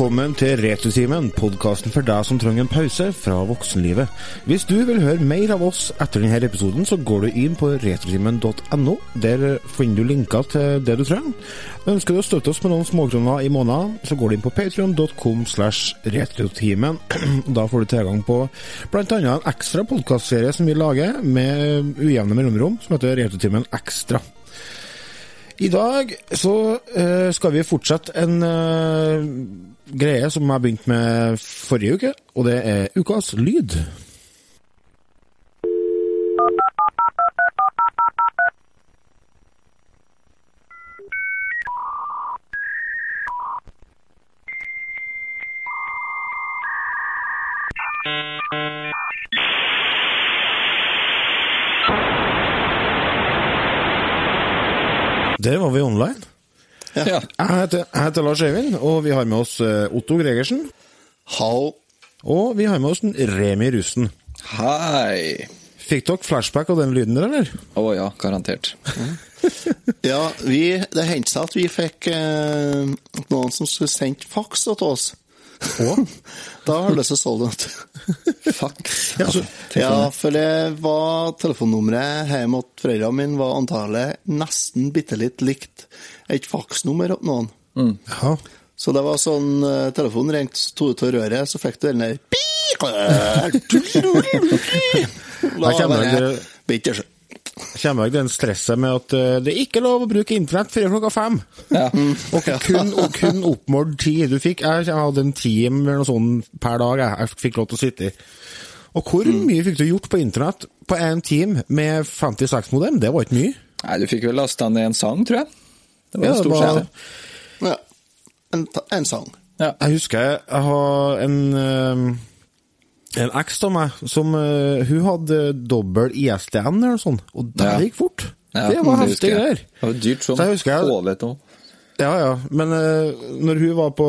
velkommen til Retusimen, podkasten for deg som trenger en pause fra voksenlivet. Hvis du vil høre mer av oss etter denne episoden, så går du inn på retusimen.no. Der finner du linker til det du trenger. Ønsker du å støtte oss med noen småkroner i måneden, så går du inn på patrion.com slash retrotimen. Da får du tilgang på bl.a. en ekstra podkastserie som vi lager med ujevne mellomrom, som heter Retrotimen Ekstra. I dag så eh, skal vi fortsette en eh, greie som jeg begynte med forrige uke, og det er ukas lyd. Der var vi online. Ja. Jeg heter, jeg heter Lars Øyvind, og vi har med oss eh, Otto Gregersen. Hall. Og vi har med oss Remi Russen. Hei. Fikk dere flashback av den lyden der, eller? Å ja, garantert. Ja, vi, det hendte seg at vi fikk eh, noen som skulle sendt faks til oss. Å? Da har det seg sånn å Fuck. Ja, så, Ja, for det var telefonnummeret hjemme hos foreldrene mine var antagelig nesten bitte litt likt et faksnummer hos noen. ja. Så det var sånn eh, telefonen ringte, sto ut av røret, så fikk du den der Da var det- Bitte så. Kommer jeg den stresset med at eh, det er ikke lov å bruke internett før klokka fem. Og kun, og kun oppmålt tid. Du fikk, jeg hadde en time eller noe sånt per dag jeg, jeg fikk lov til å sitte i. Og hvor mye fikk du gjort på internett på én time med 56-modem? Det var ikke mye. Nei, du fikk vel lasta ned en sang, tror jeg. Det var Ja, en det stor var- Ja. En, en sang. Ja. Jeg husker jeg, har en eh, en eks av meg som uh, Hun hadde dobbel ISDN eller noe sånt, og det Ja. gikk fort. Ja, det var heftige greier. Det var dyrt som Så jeg pålet nå. Ja, ja, men uh, når hun var på,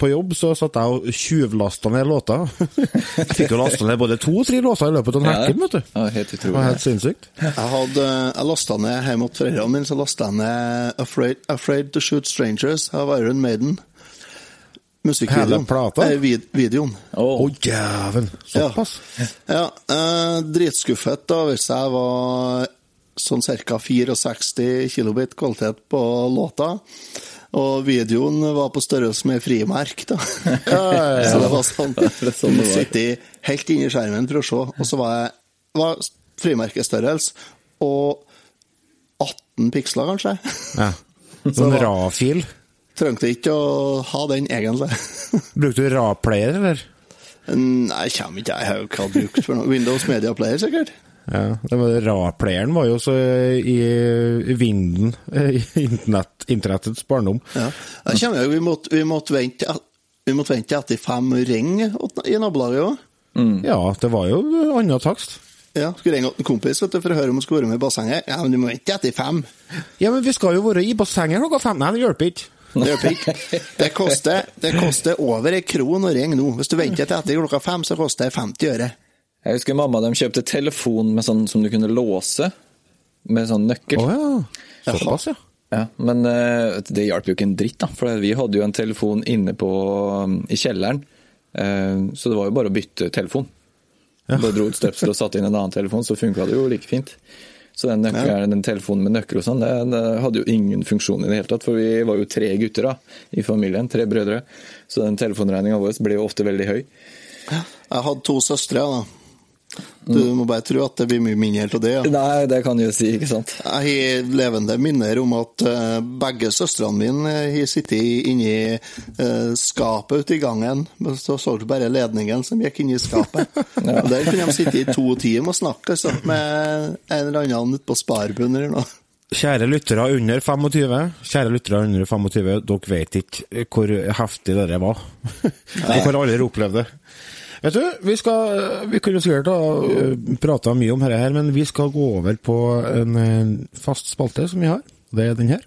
på jobb, så satt jeg og tjuvlasta ned låter. jeg fikk jo lasta ned både to og tre låter i løpet av en Ja, helg, vet du. Ja, helt Det var helt sinnssykt. Jeg hadde, jeg lasta ned hjemme hos foreldrene mine, så lasta jeg ned Afraid, Afraid to Shoot Strangers av Iron Maiden. Musikkvideoen. Hele plata? Eh, vid videoen. Å, oh. oh, jævel! Såpass? Ja, eh, dritskuffet da, hvis jeg var sånn ca. 64 kilobit kvalitet på låta. Og videoen var på størrelse med frimerk, da. Så det var sånn sånn Du det sitter helt inni skjermen for å se, og så var jeg var frimerkestørrelse og 18 piksler, kanskje. Ja. Så Sånn RA-fil. Trengte ikke å ha den, egentlig. Brukte du RA-player, eller? Nei, kommer ikke jeg. Jeg har jo ikke hatt brukt for noe. Windows Media Player, sikkert. Ja, det var RA-playeren var jo så i, i vinden eh, i internett, internettets barndom. Ja. Jeg kommer jo, vi, måtte, vi, måtte vente, vi måtte vente etter fem ring ringe i nabolaget òg. Ja, det var jo annen takst. Ja, skulle ringe en kompis vet du, for å høre om hun skulle være med i bassenget. Ja, men du må vente etter fem. Ja, men vi skal jo være i bassenget klokka fem. Nei, det hjelper ikke. Det. Det koster, det koster over ei kron å ringe nå. Hvis du venter til etter klokka fem, så koster det 50 øre. Jeg husker mamma de kjøpte telefon med sånn som du kunne låse, med sånn nøkkel. Oh, ja. Såpass, ja. Ja, men eh, det hjalp jo ikke en dritt, da. For vi hadde jo en telefon inne på, i kjelleren. eh, så det var jo bare å bytte telefon. Bare dro ut støpselet og satte inn en annen telefon, så funka det jo like fint. Så den, nøkkelen, den telefonen med nøkkel og sånn, det, det hadde jo ingen funksjon i det hele tatt. For vi var jo tre gutter da, i familien, tre brødre. Så den telefonregninga vår ble jo ofte veldig høy. Jeg hadde to søstre, da. Du må bare tro at det blir mye mindre av det. ja. Nei, det kan du jo si, ikke sant. Jeg har levende minner om at eh, begge søstrene mine eh, har sittet inni eh, skapet ute i gangen. Så så du bare ledningen som gikk inn i skapet. Og Der kunne de sitte i to timer og snakke altså, med en eller annen ute på Sparbund eller noe. Kjære lyttere under 25, kjære lyttere under 25, dere vet ikke hvor heftig det der var. Dere har aldri opplevd det. Vet du, vi skal Vi kunne sikkert ha prata mye om dette her, men vi skal gå over på en eh, fast spalte som vi har. Det er den her.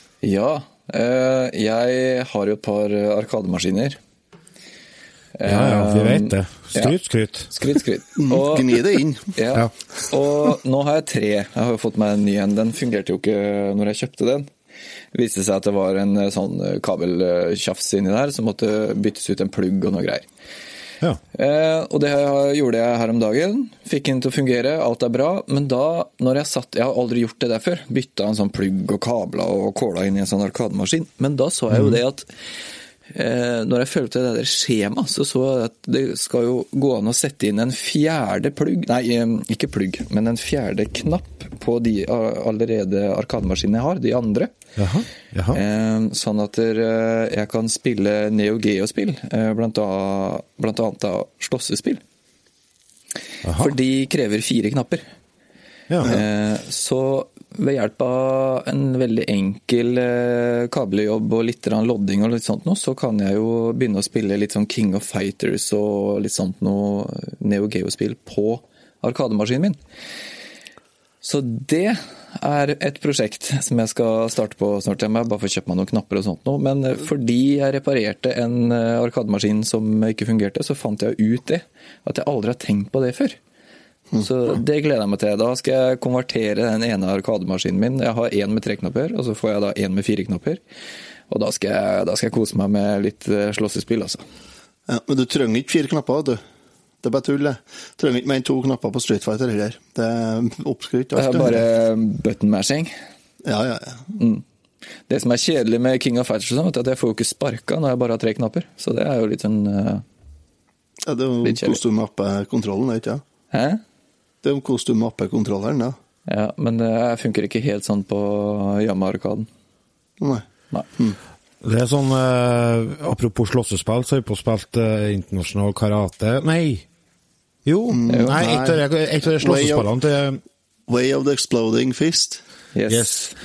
Ja, eh, jeg har jo et par arkademaskiner. Ja, ja, vi vet det. Ja. Skryt, skryt. Skryt, skryt. Og, Gni det inn. ja. Ja. og nå har jeg tre. Jeg har jo fått meg en ny en. Den fungerte jo ikke når jeg kjøpte den. Det viste seg at det var en eh, sånn kabeltjafs inni der som måtte byttes ut en plugg og noe greier. Ja. Eh, og det gjorde jeg her om dagen. Fikk den til å fungere, alt er bra. Men da, når jeg satt Jeg har aldri gjort det der før. Bytta en sånn plugg og kabler og kåla inn i en sånn arkademaskin. Men da så jeg jo det at eh, når jeg følte det der skjemaet, så så jeg at det skal jo gå an å sette inn en fjerde plugg Nei, ikke plugg, men en fjerde knapp på de allerede arkademaskinene jeg har, de andre. Jaha. Jaha. Eh, sånn at eh, jeg kan spille Neo Geo-spill, eh, blant, blant annet da slåssespill. For de krever fire knapper. Ja. Eh, Så ved hjelp av en veldig enkel kabeljobb og litt lodding og litt sånt noe, så kan jeg jo begynne å spille litt sånn King of Fighters og litt sånt noe Neo Geo-spill på arkademaskinen min. Så det er et prosjekt som jeg skal starte på snart. Jeg må bare få kjøpt meg noen knapper og sånt nå. Men eh, fordi jeg reparerte en eh, arkademaskin som ikke fungerte, så fant jeg ut det. At jeg aldri har tenkt på det før. Så det gleder jeg meg til. Da skal jeg konvertere den ene arkademaskinen min. Jeg har én med tre knapper, og så får jeg da én med fire knapper. Og da skal, jeg, da skal jeg kose meg med litt eh, slåssespill, altså. Ja, men du trenger ikke fire knapper, du. Det er bare tull, det. Trenger ikke mer enn to knapper på Street Fighter heller. Det er oppskrytt. Det er bare button mashing. Ja, ja, ja. Det som er kjedelig med King of Fighters, sånn, er at jeg får jo ikke sparka når jeg bare har tre knapper. Så det er jo litt sånn uh, ja det er jo hvordan du mapper kontrollen, ikke det? Hæ? Det er jo hvordan du mapper kontrolleren, da. Ja, men det funker ikke helt sånn på Yama-arkaden. Nei. Nei. Det er sånn eh, Apropos slåssespill, så har vi på spilt eh, internasjonal karate Nei! Jo, nei, nei. et av de- et av slåssespillene til Way of the Exploding Fist. Yes. Yes.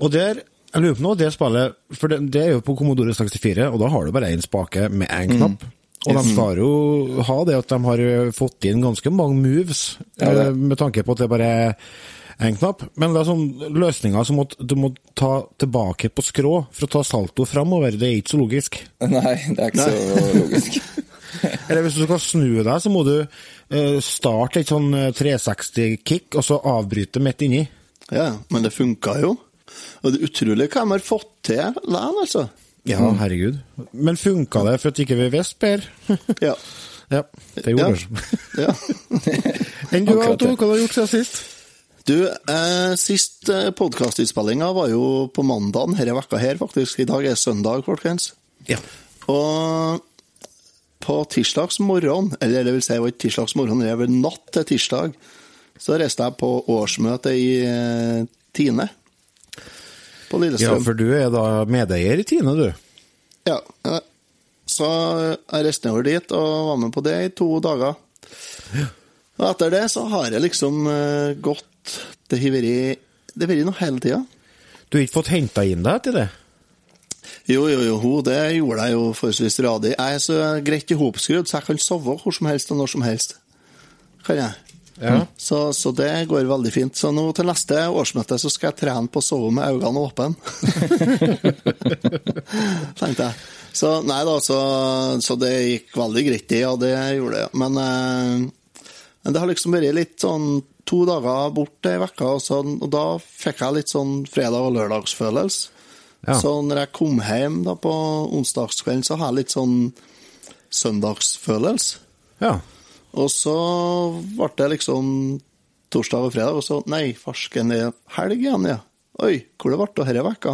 Og der Jeg lurer på noe, det spillet For det, det er jo på Commodore 64, og da har du bare én spake med én knapp. Og de skal jo ha det at de har fått inn ganske mange moves, Ja, eh, med tanke på at det bare er én knapp. Men det er sånn løsninger som at du må ta tilbake på skrå for å ta salto framover. Det er ikke så logisk. Nei, det er ikke så logisk. Eller hvis du skal snu deg, så må du eh, starte et sånn eh, 360-kick, og så avbryte midt inni. Ja, men det funka jo. Og det er utrolig hva de har fått til likevel, altså. Ja, herregud. Men funka det for at ikke vi visste bedre? Ja. ja, det gjorde Ja. det. ja. Enn du, Otto, hva har du gjort siden sist? Du, eh, sist eh, podkastinnspillinga var jo på mandagen denne vekka her, faktisk. I dag er søndag, folkens. Ja. Og på tirsdags morgen, eller det vil si, det var ikke tirsdags morgen, det vel natt til tirsdag, så reiste jeg på årsmøte i eh, Tine. På ja, for du er da medeier i Tine, du. Ja. Så jeg reiste nedover dit og var med på det i to dager. Og etter det så har jeg liksom eh, gått det har vært noe hele tida. Du har ikke fått henta inn deg til det? Jo, jo, jo, ho, det gjorde jeg jo forholdsvis radig. Jeg er så greit i hopskrudd, så jeg kan sove hvor som helst og når som helst. Kan jeg. Ja. Så, så det går veldig fint. Så nå til neste årsmøte så skal jeg trene på å sove med øynene åpne. Tenkte jeg. Så nei da, så, så det gikk veldig greit, det, og det gjorde det. Men, eh, men det har liksom vært litt sånn to dager borte i vekka, og, så, og da fikk jeg litt sånn fredag- og lørdagsfølelse. Ja. Så når jeg kom hjem da på onsdagskvelden, så har jeg litt sånn søndagsfølelse. Ja. Og så ble det liksom torsdag og fredag, og så nei, farsken, det er helg igjen, ja. Oi, hvor det ble av denne vekka?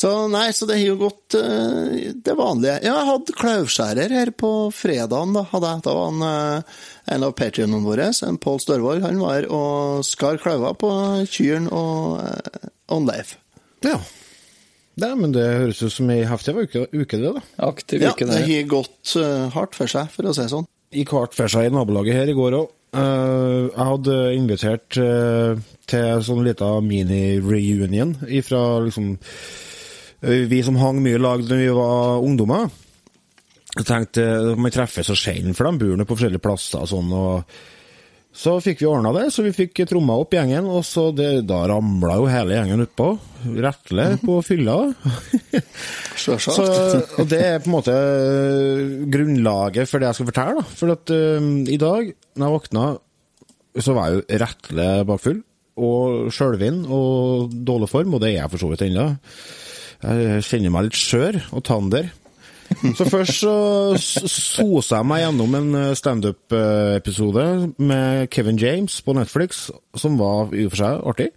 Så nei, så det har jo gått eh, det vanlige. Ja, jeg hadde klauvskjærer her på fredagen, da. Hadde jeg. Da var han, eh, en av patrionene våre, en Pål Størvold, han var her og skar klauver på kyrne og, eh, og en Leif. Ja. Nei, men det høres ut som ei heftig uke, uke, det, da. Aktiv Ja, uke, det det. har gått uh, hardt for seg, for å si det sånn. Gikk hardt for seg i nabolaget her i går òg. jeg hadde invitert uh, til sånn lita mini-reunion ifra liksom eh, Vi som hang mye i lag da vi var ungdommer. Jeg tenkte eh, man treffes så sjelden, for de bor på forskjellige plasser og sånn. og så fikk vi ordna det, så vi fikk tromma opp gjengen, og så det, da ramla jo hele gjengen utpå. Retle på fylla. så, og det er på en måte grunnlaget for det jeg skal fortelle. da. For at eh, i dag, når jeg våkna, så var jeg jo retle bakfull. Og sjølvinn og dårlig form, og det er jeg for så vidt ennå. Jeg kjenner meg litt skjør og tander. Så først så sosa jeg meg gjennom en eh, standup-episode med Kevin James på Netflix, som var i og for seg artig.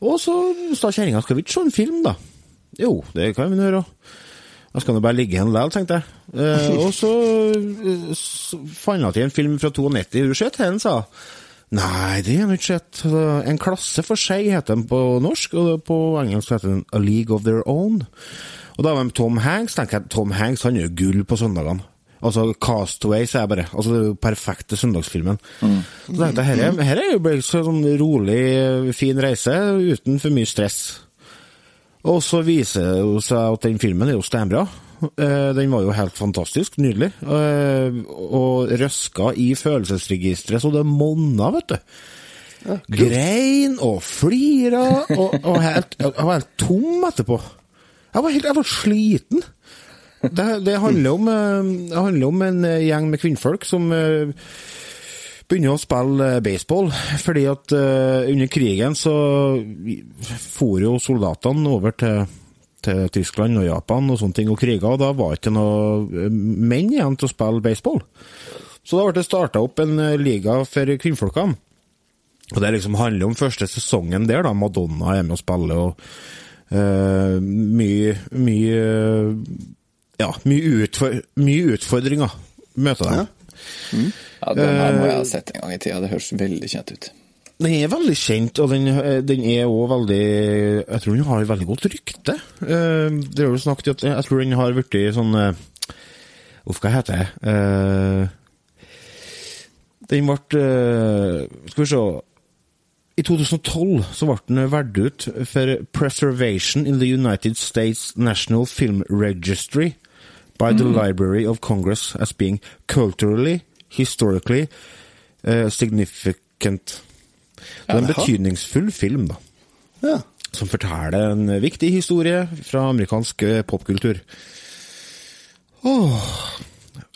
Og så sa kjerringa skal vi ikke se en film, da? Jo, det kan vi gjøre. Da skal nå bare ligge igjen likevel, tenkte jeg. Eh, og så, eh, så fant jeg til en film fra 92. Hun skjøt den, sa hun. Nei, det har jeg ikke sett. En klasse for seg heter den på norsk, og på engelsk heter den A League of Their Own. Og da var det Tom Hanks. tenker jeg, Tom Hanks han gjør gull på søndagene. Altså Castaway, sier jeg bare. Altså jo perfekte søndagsfilmen. Så tenkte jeg, her, er- her er jo bare en sånn rolig, fin reise uten for mye stress. Og så viser det seg at den filmen er jo steinbra. Eh, Den var jo helt fantastisk, nydelig. Eh, Og røska i følelsesregisteret så det monna, vet du. Grein og flira, og, og helt, helt tom etterpå. Jeg var helt jeg var sliten. Det, det, handler om, eh, det handler om en eh, gjeng med kvinnfolk som eh, begynner å spille baseball. Fordi at under krigen så for jo soldatene over til, til Tyskland og Japan og sånne ting og kriga, og da var det ikke noe eh, menn igjen til å spille baseball. Så da ble det starta opp en liga for kvinnfolkene. Og det liksom handler om første sesongen der, da. Madonna er med og spiller, og eh, mye Mye Ja, mye, utfor, mye utfordringer møter dem. Ja, Den her må jeg ha sett en gang i tida. Det høres veldig kjent ut. Den er veldig kjent, og den, eh, den er òg veldig Jeg tror den har veldig godt rykte. Uh, Det er jo snakket at Jeg tror den har blitt sånn eh, Uff, hva heter det? Uh, Den ble eh, Skal vi se I 2012 så ble den valgt ut for Preservation in the United States National Film Registry by the Library of Congress as being culturally, historically uh, significant. Det er en betydningsfull film, da. Ja. Som forteller en viktig historie fra amerikansk eh, popkultur. Åh,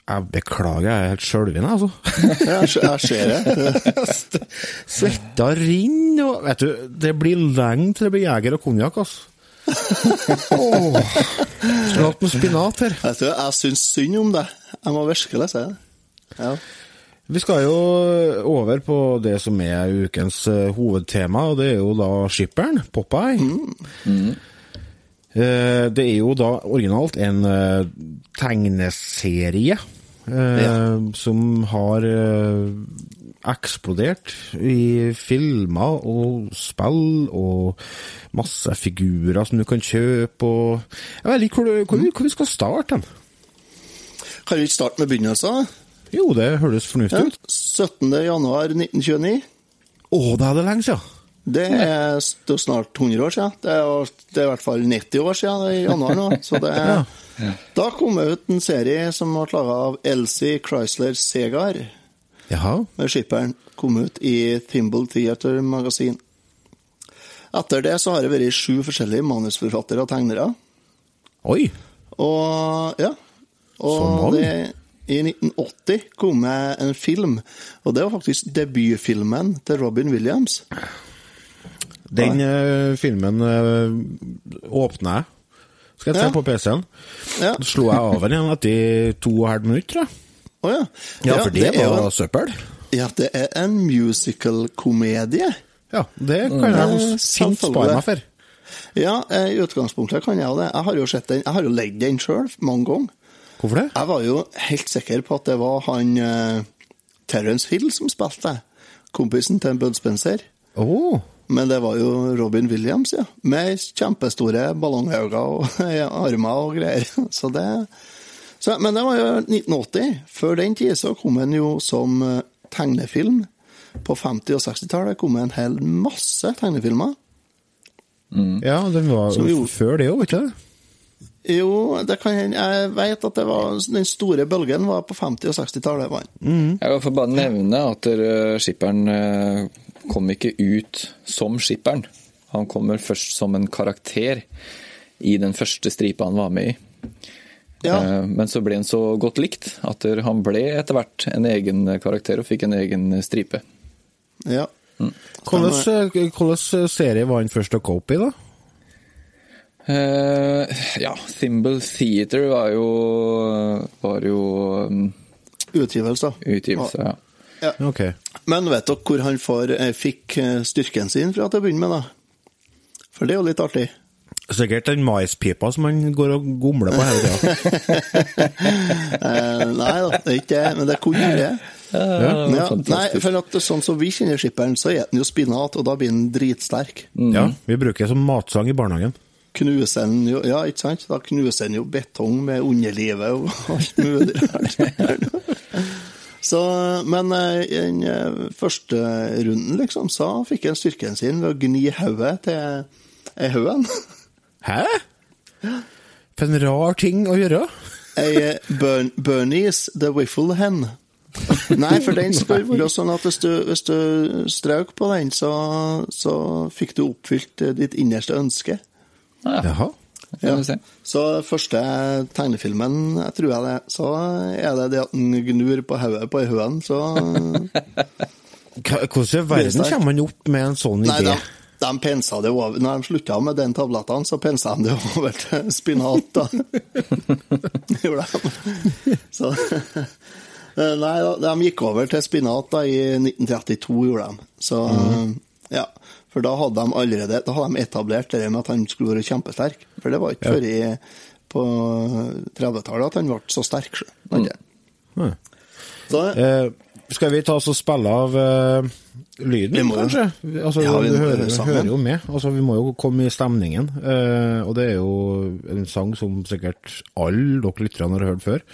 jeg beklager, jeg er helt sjølven, altså. Jeg, ser det. Svetta renner, og vet du, det blir lenge til det blir jeger og konjakk, altså. Åh, Lat med spinat her. Vet du, jeg syns synd om det. Jeg må virkelig si det. Ja. Vi skal jo over på det som er ukens eh, hovedtema, og det er jo da skipperen, Popeye. Eh, det er jo da originalt en eh, tegneserie ja. som har eh, eksplodert i filmer og spill og masse figurer som du kan kjøpe og Jeg vet ikke hvor, hvor, vi- hvor vi skal starte den. Kan vi ikke starte med begynnelsen? Jo, det høres fornuftig ut. 17. januar 1929. Å, det er det lenge siden! Det er snart 100 år siden. Det er, det er i hvert fall 90 år siden i januar nå. Så det er, Da kom det ut en serie som ble laga av Elsie Chrysler Segar, Jaha. med skipperen. Kom ut i Thimble Theater Magasin. Etter det så har det vært sju forskjellige manusforfattere og tegnere. Oi. Og ja. Så Og mange. det, i 1980 kom det en film, og det var faktisk debutfilmen til Robin Williams. Den eh, filmen uh, åpna jeg. Skal jeg se Ja. på PC-en. Ja. Så slo jeg av den igjen etter to og et halvt minutt, tror jeg. Oh, ja. Ja, for det, jo var søppel. Ja, det er en musical-komedie. Ja, det kan jeg Mm. fint spare meg for. Ja, eh, i utgangspunktet kan jeg jo det. Jeg har jo sett den, jeg har jo ledd den sjøl mange ganger. Hvorfor det? Jeg var jo helt sikker på at det var han uh, Terence Hill som spilte, kompisen til Bud Spencer. Å, Men det var jo Robin Williams, ja. Med kjempestore ballongøyne og armer og greier. Så det så, Men det var jo 1980. Før den tid så kom den jo som eh, tegnefilm. På 50- og 60-tallet kom en hel masse tegnefilmer. Ja, den var jo jo- før det òg, ikke det? Jo, det kan hende. Jeg vet at det var, den store bølgen var på 50- og 60-tallet. Mm. Jeg får bare nevne at eh, skipperen eh, kom ikke ut som skipperen. Han kommer først som en karakter i den første stripa han var med i. Ja. Eh, Men så ble han så godt likt at han ble etter hvert en egen karakter og fikk en egen stripe. ja. Hvilken eh, serie var han først å cope i, da? Uh, ja, Thimble Theater var jo, var jo um, Utgivelse. utgivelse, ja. Ok. Men vet dere hvor han får, eh, fikk eh, styrken sin fra til å begynne med, da? For det er jo litt artig. Sikkert den maispipa som han går og gomler på hele tida. Eh, nei da, det er ikke det, men det kunne det. Ja, Ja, nei, for at sånn som vi kjenner skipperen, så spiser den jo spinat, og da blir den dritsterk. Ja, vi bruker det som matsang i barnehagen. Knuser den jo Ja, ikke sant? Da knuser den jo betong med underlivet og alt mulig rart. Så, men eh, i den eh, første runden, liksom, så fikk han styrken sin ved å gni hodet til haugen. Hæ? For en rar ting å gjøre. Ei eh, Bernies the Wiffle Hen. Nei, for den skal være sånn at hvis du, hvis du strøk på den, så, så fikk du oppfylt eh, ditt innerste ønske. Ja, Jaha. Se. Så første tegnefilmen, jeg tror jeg det, så er det det at den gnur på hodet på ei høne, så Hvordan i verden kommer man opp med en sånn Nei, idé? de, de pensa det over Når de slutta med den tablettene, så pensa de det over til spinat, da. Gjorde de. Så Nei, da, de gikk over til spinat da i 1932, gjorde de. Så ja. For da hadde de allerede Da hadde de etablert det med at han skulle være kjempesterk. For det var ikke før i, på 30-tallet at han ble så sterk. Mm. Nei. Så Eh, skal vi ta oss og spille av eh, lyden, Vi må kanskje? Altså, Ja, vi du hører, høre hører jo med. Altså, vi må jo komme i stemningen. Eh, og det er jo en sang som sikkert alle dere lytterne har hørt før.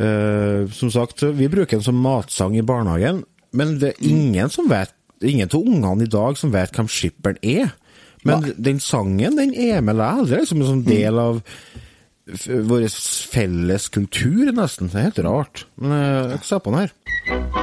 Eh, som sagt, vi bruker den som matsang i barnehagen, men det er ingen som vet Ingen av ungene i dag som vet hvem skipperen er. Men den sangen, den er med likevel. Det er liksom en sånn del av f- vår felles kultur, nesten. Det er helt rart. Men eh, jeg ser på den her.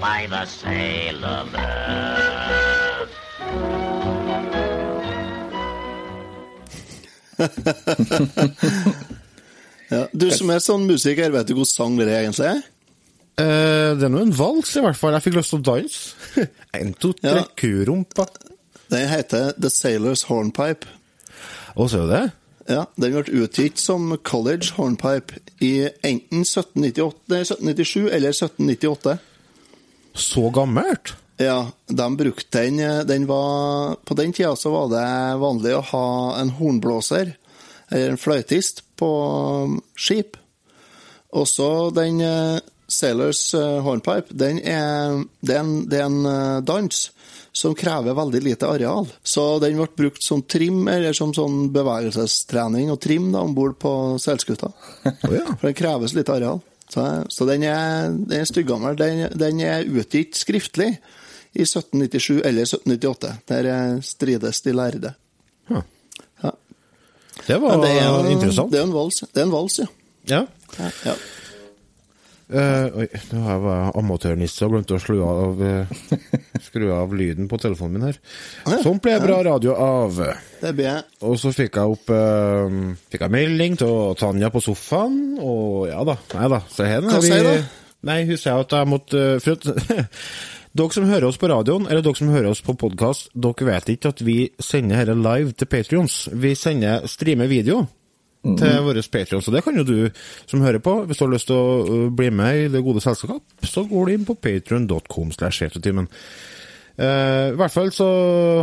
Popeye the Sailor Man. Ja. Du som er sånn musiker, vet du hvilken sang det egentlig er? Eh, det er nå en vals, i hvert fall. Jeg fikk lyst til å danse. En, to, tre, Ja. kurumpa. Den heter The Sailor's Hornpipe. Å, ser du det Ja, Den ble utgitt som College Hornpipe i enten 1798, nei, 1797 eller 1798. så gammelt. Ja, de brukte den, eh, den var, På den tida så var det vanlig å ha en hornblåser, eller en fløytist, på um, skip. Også den eh, Sailors eh, Hornpipe, den er, det er en, det er en dans som krever veldig lite areal. Så den ble brukt som trim, eller som sånn bevegelsestrening og trim om bord på seilskuta. Ja. For den kreves litt areal. Så, så den er, den er styggammel. Den, den er utgitt skriftlig i 1797 eller 1798. Der strides de lærde. Ja. Ja. Det var det er interessant. Det er en vals, det er en vals ja. Ja. ja. Eh, oi, nå har jeg amatørnisse og glemt å skru av, eh, skru av lyden på telefonen min her. ja. sånn ble bra radio av. Det blir jeg. Og så fikk jeg opp uh, Fikk jeg melding til Tanja på sofaen, og ja da. Nei da. Så her Hva er vi- sier du? Nei, hun sier at jeg måtte uh, dere som hører oss på radioen, eller dere som hører oss på podkast, dere vet ikke at vi sender dette live til Patrions. Vi sender streamer video til våre Patrions, og det kan jo du som hører på. Hvis du har lyst til å uh, bli med i det gode selskap, så går du inn på patrion.com Uh. Eh, I hvert fall så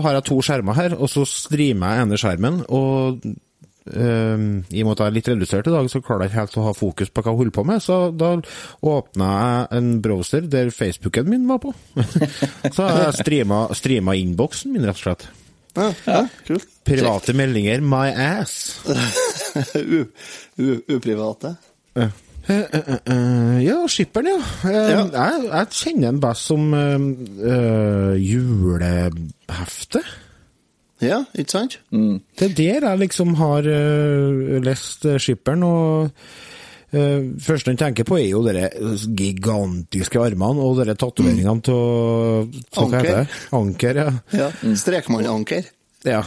har jeg to skjermer her, og så streamer jeg ene skjermen, og uh, i og med at jeg er litt redusert i dag, så klarer jeg ikke helt å ha fokus på hva jeg holder på med, så da åpna jeg en browser der Facebooken min var på. så jeg streama, streama innboksen min, rett og slett. Ja, ja, kult. Private meldinger, my ass. U, u, uprivate. Uh. Uh, uh, uh, ja, skipperen, ja. Ja. Jeg, jeg kjenner den best som eh, eh, julehefte. Ja, ikke sant? Det er der jeg liksom har uh, lest skipperen, og uh, første jeg tenker på er jo dere gigantiske armene og dere tatoveringene av Anker. Anker, ja. Ja. Strekmannanker. ja.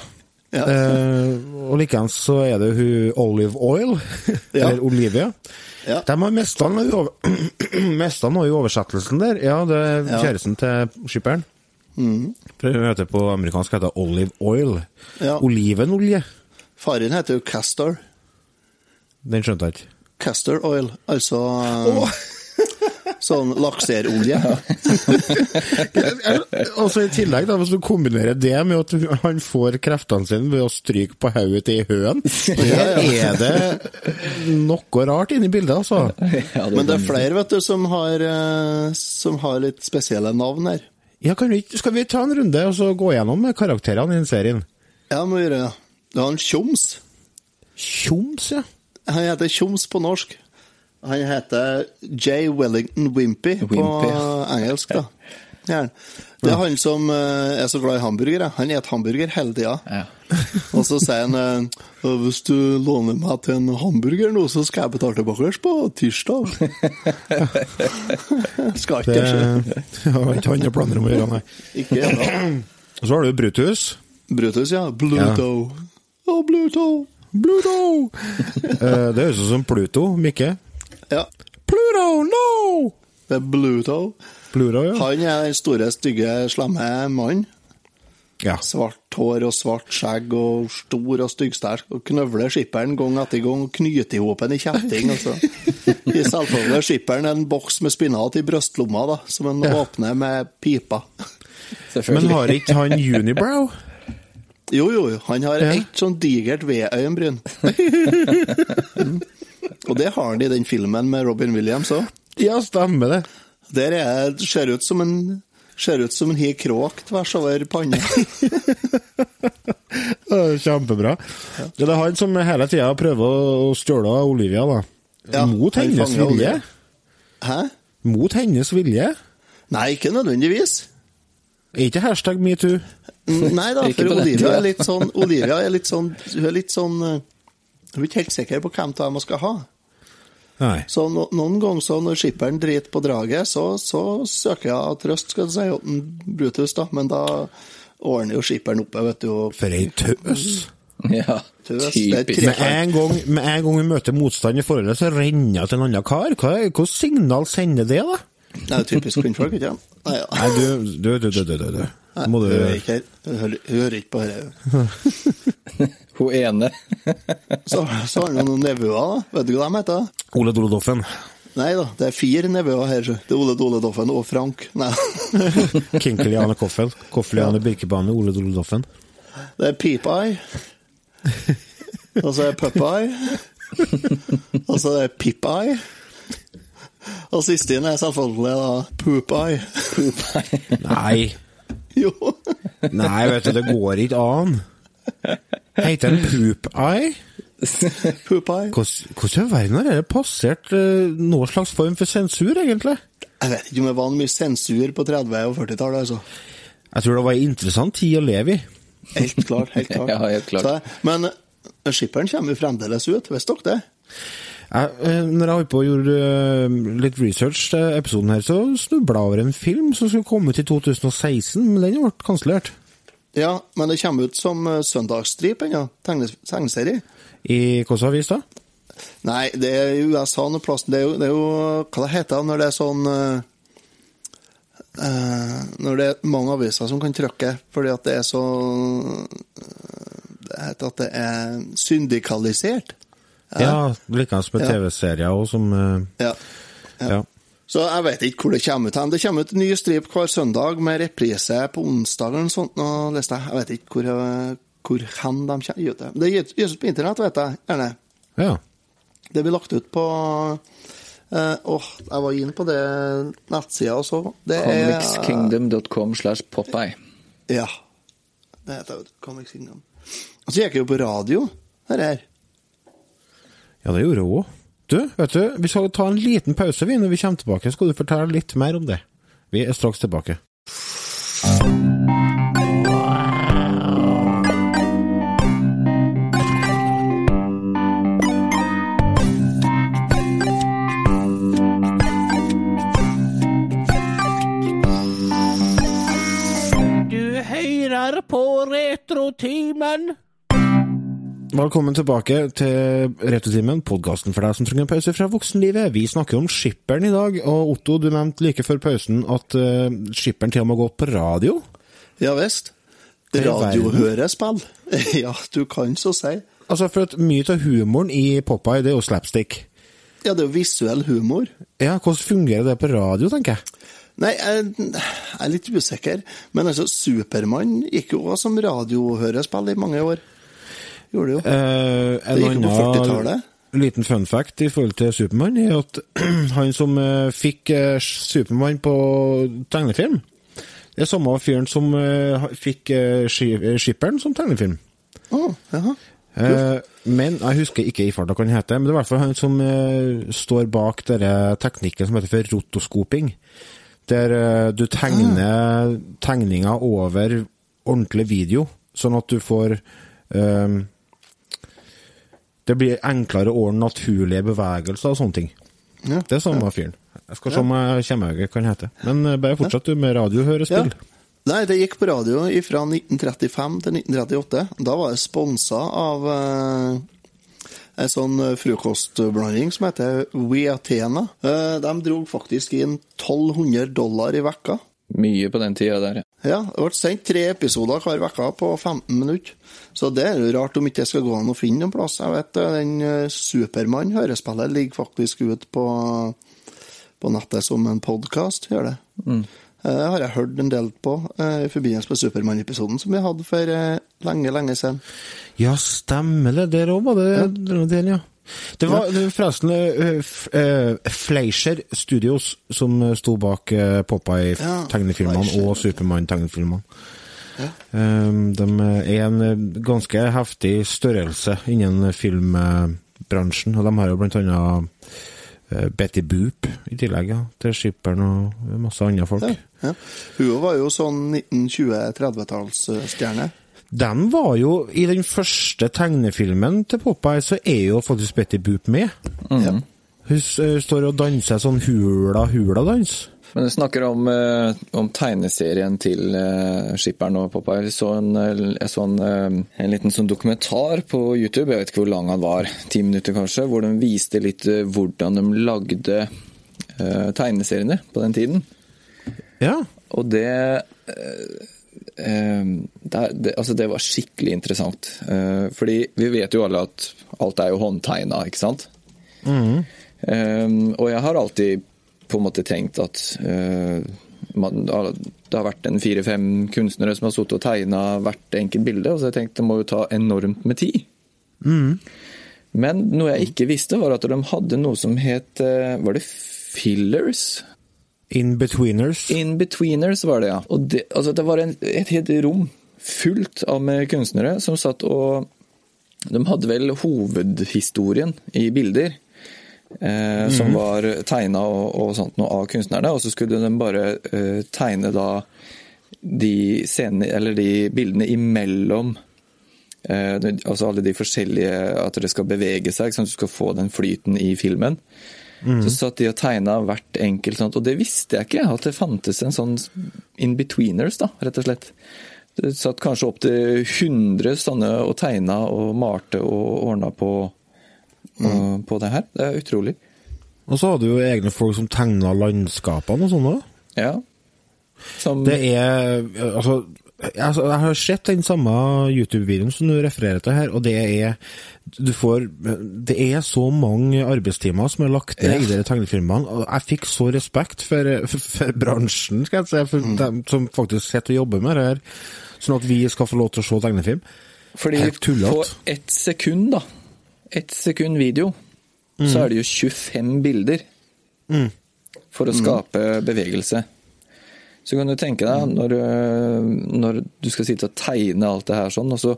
Ja. Eh, og likeens så er det hun Olive Oil, Ja. eller Olivia. Ja. De har mista noe i oversettelsen der. Ja, det er kjæresten til skipperen. Mm. Hun heter på amerikansk heter Olive Oil. Olivenolje. Faren heter jo Castor. Den skjønte jeg ikke. Castor oil, altså eh, sånn lakserolje. Altså I tillegg, da, hvis du kombinerer det med at han får kreftene sine ved å stryke på hodet til høen, her er det noe rart inni bildet, altså. Ja, Men det er flere vet du, som har, eh, som har litt spesielle navn her. Ja, kan vi, skal vi ta en runde og så gå gjennom karakterene i den serien? Ja, må gjøre det. Det har han Tjoms. Tjoms, ja. Han heter Tjoms på norsk. Han heter J. Wellington Wimpy på Wimpy, på engelsk, da. Ja. Det er han som eh, er så glad i hamburgere. Han spiser hamburger hele tida. Ja. Og så sier han eh, hvis du låner meg til en hamburger nå, så skal jeg betale tilbake på tirsdag. skal ikke Det har ikke andre planer om å gjøre, nei. Ikke ennå. Og så har du Brutus. Brutus, ja. Bluto. Å, Bluto. Pluto! Eh, det høres ut som Pluto, Mikke. Ja, Pluto, no! det er Bluto. Pluto, ja. Han er den store, stygge, slemme mannen. ja. Svart hår og svart skjegg og stor og styggsterk. Og knøvler skipperen gang etter gang og knyter i hop en i kjetting. Altså. I selvfølgelig skipperen en boks med spinat i brystlomma, da, som han åpner med pipa. Men har ikke han unibrow? Jo, jo, han har Ja. ett sånn digert vedøyenbryn. Og det har han i den filmen med Robin Williams òg. Ja, stemmer det. Der er, ser ut som en Ser ut som en har kråk tvers over panna. Kjempebra. Kjempebra. Det er han som hele tida prøver å stjele Olivia, da. Ja, Mot hennes vilje. Olivia. Hæ? Mot hennes vilje. Nei, ikke nødvendigvis. Er ikke hashtag metoo? Nei da, for Olivia er litt sånn Olivia er litt sånn Hun er litt sånn eh, Hun er ikke helt sikker på hvem av dem hun skal ha. Nei. Så no, noen ganger så når skipperen driter på draget, så, så søker jeg trøst, skal du si, hos en Brutus, da. Men da ordner jo skipperen oppe, vet du. Og For ei tøs. Ja, Tøs, typisk. Med en gang, med en gang vi møter motstand i forholdet, så renner hun til en annen kar. Hva, hva signal sender det, da? Det er jo typisk kvinnfolk, ikke sant? Nei, ja. Nei, du, du, du, du, du, du, du. Må Hun er ikke, hun hører, hun hører ikke på dette. Hun ene. Så, så har han noen nevøer, da. Vet du hva de heter? Ole Dole Doffen. Nei da, det er fire nevøer her. Det er Ole Dole Doffen og Frank. Nei, Kinkeliane Koffel. Koffeliane Birkebane, Ole Dole Doffen. det er Peep-Eye. Og så er det Pup-Eye. Og så er det Pip-Eye. Og siste inn er selvfølgelig da Poop-Eye. Nei. Jo. Nei, vet du, det går ikke an. Heter den Poop Eye? Poop-Eye. Hvordan hvordan i verden har dette passert uh, noen slags form for sensur, egentlig? Jeg vet ikke om det var mye sensur på 30- og 40-tallet, altså. Jeg tror det var en interessant tid å leve i. Helt klart. helt klart. Ja, helt klart. Så, men eh, skipperen kommer jo fremdeles ut, visste dere det? Jeg, eh, når jeg på og gjorde eh, litt research til episoden her, så snubla jeg over en film som skulle komme ut i 2016, men den ble kansellert. Ja, men det kommer ut som uh, søndagsstrip ennå. Tegnes- Tegneserie. I hvilken avis da? Nei, det er i USA noe plass. Det er jo, det er jo hva det heter når det er sånn eh, eh, Når det er mange aviser som kan trykke fordi at det er så eh, Det heter at det er syndikalisert. Ja, likeens med en TV-serier òg, som Ja. Ja. Så jeg vet ikke hvor det kommer ut hen. Det kommer ut en ny strip hver søndag med reprise på onsdag eller noe sånt. Nå leste jeg. Jeg vet ikke hvor, eh, hvor hen de kommer ut. Det gis ut på internett, vet jeg. Gjerne. ja. Det blir lagt ut på eh, Åh, jeg var inne på det nettsida og så. Det er Comicskingdom.com slash Popeye. Ja. Det heter jo Comics Kingdom. Og så gikk jeg jo på radio, det her. Ja, det gjorde hun òg. Du, vet du, vi skal ta en liten pause vi når vi kommer tilbake. Skal du fortelle litt mer om det? Vi er straks tilbake. Du høyrer på Retrotimen. Velkommen tilbake til Retutimen, podkasten for deg som trenger en pause fra voksenlivet. Vi snakker om skipperen i dag, og Otto, du nevnte like før pausen at uh, skipperen til og med går på radio. Ja visst. Radiohørespill. ja, du kan så si. Altså, for at mye av humoren i Popeye, det er jo slapstick. Ja, det er jo visuell humor. Ja, hvordan fungerer det på radio, tenker jeg? Nei, jeg er litt usikker. Men altså, Supermann gikk jo også som radiohørespill i mange år. Gjorde det jo. Eh, Det en gikk jo på annen 40-tallet. liten fun fact i forhold til Supermann er at han som eh, fikk eh, Supermann på tegnefilm, det er samme fyren som eh, fikk Ski- Skipperen som tegnefilm. Oh, jaha. Eh, men jeg husker ikke i farta hva han heter, men det er i hvert fall han som eh, står bak denne teknikken som heter for rotoskoping. Der eh, du tegner tegninger over ordentlig video, sånn at du får Det blir enklere å ordne naturlige bevegelser og sånne ting. Ja. Det er samme fyren. Jeg skal se om jeg kommer meg hva han heter. Men eh, bare fortsett du med radiohørespill. Ja. Nei, det gikk på radio fra 1935 til 1938. Da var jeg sponsa av eh, en sånn eh, frokostblanding som heter We Athena. Eh, de dro faktisk inn 1200 dollar i vekka. Mye på den tida der, ja. Ja, det ble sendt tre episoder hver uke på 15 minutter. Så det er jo rart om ikke det skal gå an å finne noen plass. Jeg vet eh, den eh, Supermann-hørespillet ligger faktisk ut på, på nettet som en podkast, gjør det. Mm. Eh, Det har jeg hørt en del på i forbindelse med Supermann-episoden som vi hadde for lenge, lenge siden. Ja, stemmer det. Der òg var det ja. den, ja. Det var ja. forresten uh, Fleischer Studios som eh, sto bak uh, Popeye-tegnefilmene ja, og Supermann-tegnefilmene. Um, de er en ganske heftig størrelse innen filmbransjen, og de har jo blant annet Betty Boop i tillegg, ja, til skipperen og masse andre folk. Ja. Hun var jo sånn 1920-30-tallsstjerne. Den var jo I den første tegnefilmen til Popeye, så er jo faktisk Betty Boop med. Ja. Hun eh, står og danser sånn hula-hula-dans. Men du snakker om, eh, om tegneserien til eh, skipperen og Popeye. Jeg så, en, jeg så en, eh, en liten sånn dokumentar på YouTube, jeg vet ikke hvor lang han var, ti minutter kanskje, hvor de viste litt hvordan de lagde eh, tegneseriene på den tiden. Ja. Og det, det, det Altså, det var skikkelig interessant. Eh, fordi vi vet jo alle at alt er jo håndtegna, ikke sant? Eh, og jeg har alltid på en måte tenkt at eh, man, det har vært en fire-fem kunstnere som har sittet og tegna hvert enkelt bilde, og så har jeg tenkt det må jo ta enormt med tid. Men noe jeg ikke visste, var at de hadde noe som het eh, Var det fillers? In-betweeners. In-betweeners var det, ja. Og det, altså, det var en, et helt rom fullt av med kunstnere som satt og De hadde vel hovedhistorien i bilder. Eh, Som var tegna og, og sånt noe av kunstnerne, og så skulle de bare eh, tegne da de scenene, eller de bildene imellom Eh, altså alle de forskjellige At det skal bevege seg, sånn at du skal få den flyten i filmen. Så satt de og tegna hvert enkelt sånt, og det visste jeg ikke, at det fantes en sånn in-betweeners, da, rett og slett. Det satt kanskje opptil 100 sånne og tegna og malte og ordna på, mm. på det her. Det er utrolig. Og så hadde du jo egne folk som tegna landskapene og sånn òg. Ja. Som, Det er Altså, jeg, altså, jeg har sett den samme YouTube-videoen som du refererer til her, og det er du får, Det er så mange arbeidstimer som er lagt ned Ja. i de tegnefilmene, og jeg fikk så respekt for, for, for bransjen, skal jeg si, for dem som faktisk sitter og jobber med det her, sånn at vi skal få lov til å se tegnefilm. Fordi Helt tullete. på ett sekund, da, ett sekund video, så er det jo 25 bilder for å skape bevegelse. Så kan du tenke deg, når, øh, når du skal sitte og tegne alt det her sånn, og så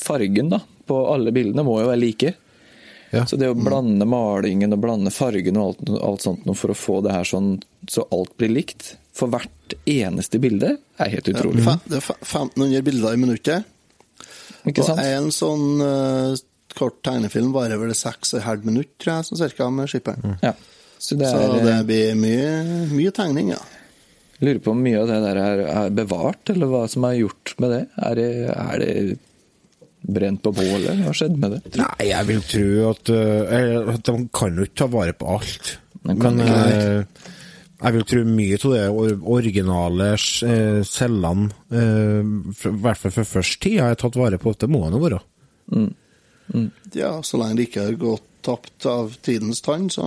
fargen da, på alle bildene må jo være like. Ja. Så det å blande malingen og blande fargen og alt, alt sånt for å få det her sånn, så alt blir likt, for hvert eneste bilde, er helt utrolig. Ja, Det er 1500 bilder i minuttet. Ikke Og sant? en sånn uh, kort tegnefilm varer vel 6,5 minutter, tror jeg, sånn cirka, med skipperen. Ja. Så det Så det blir mye, mye tegning, ja. Lurer på om mye av det der er, bevart, eller hva som er gjort med det? Er det, er det brent på bålet? Hva har skjedd med det? Nei, jeg vil tro at, uh, at de kan jo ikke ta vare på alt. Men eh, jeg vil tro mye av det originale uh, cellene, i hvert fall for først tid, har jeg tatt vare på. Det må det jo være. Ja, så lenge det ikke har gått tapt av tidens tann, så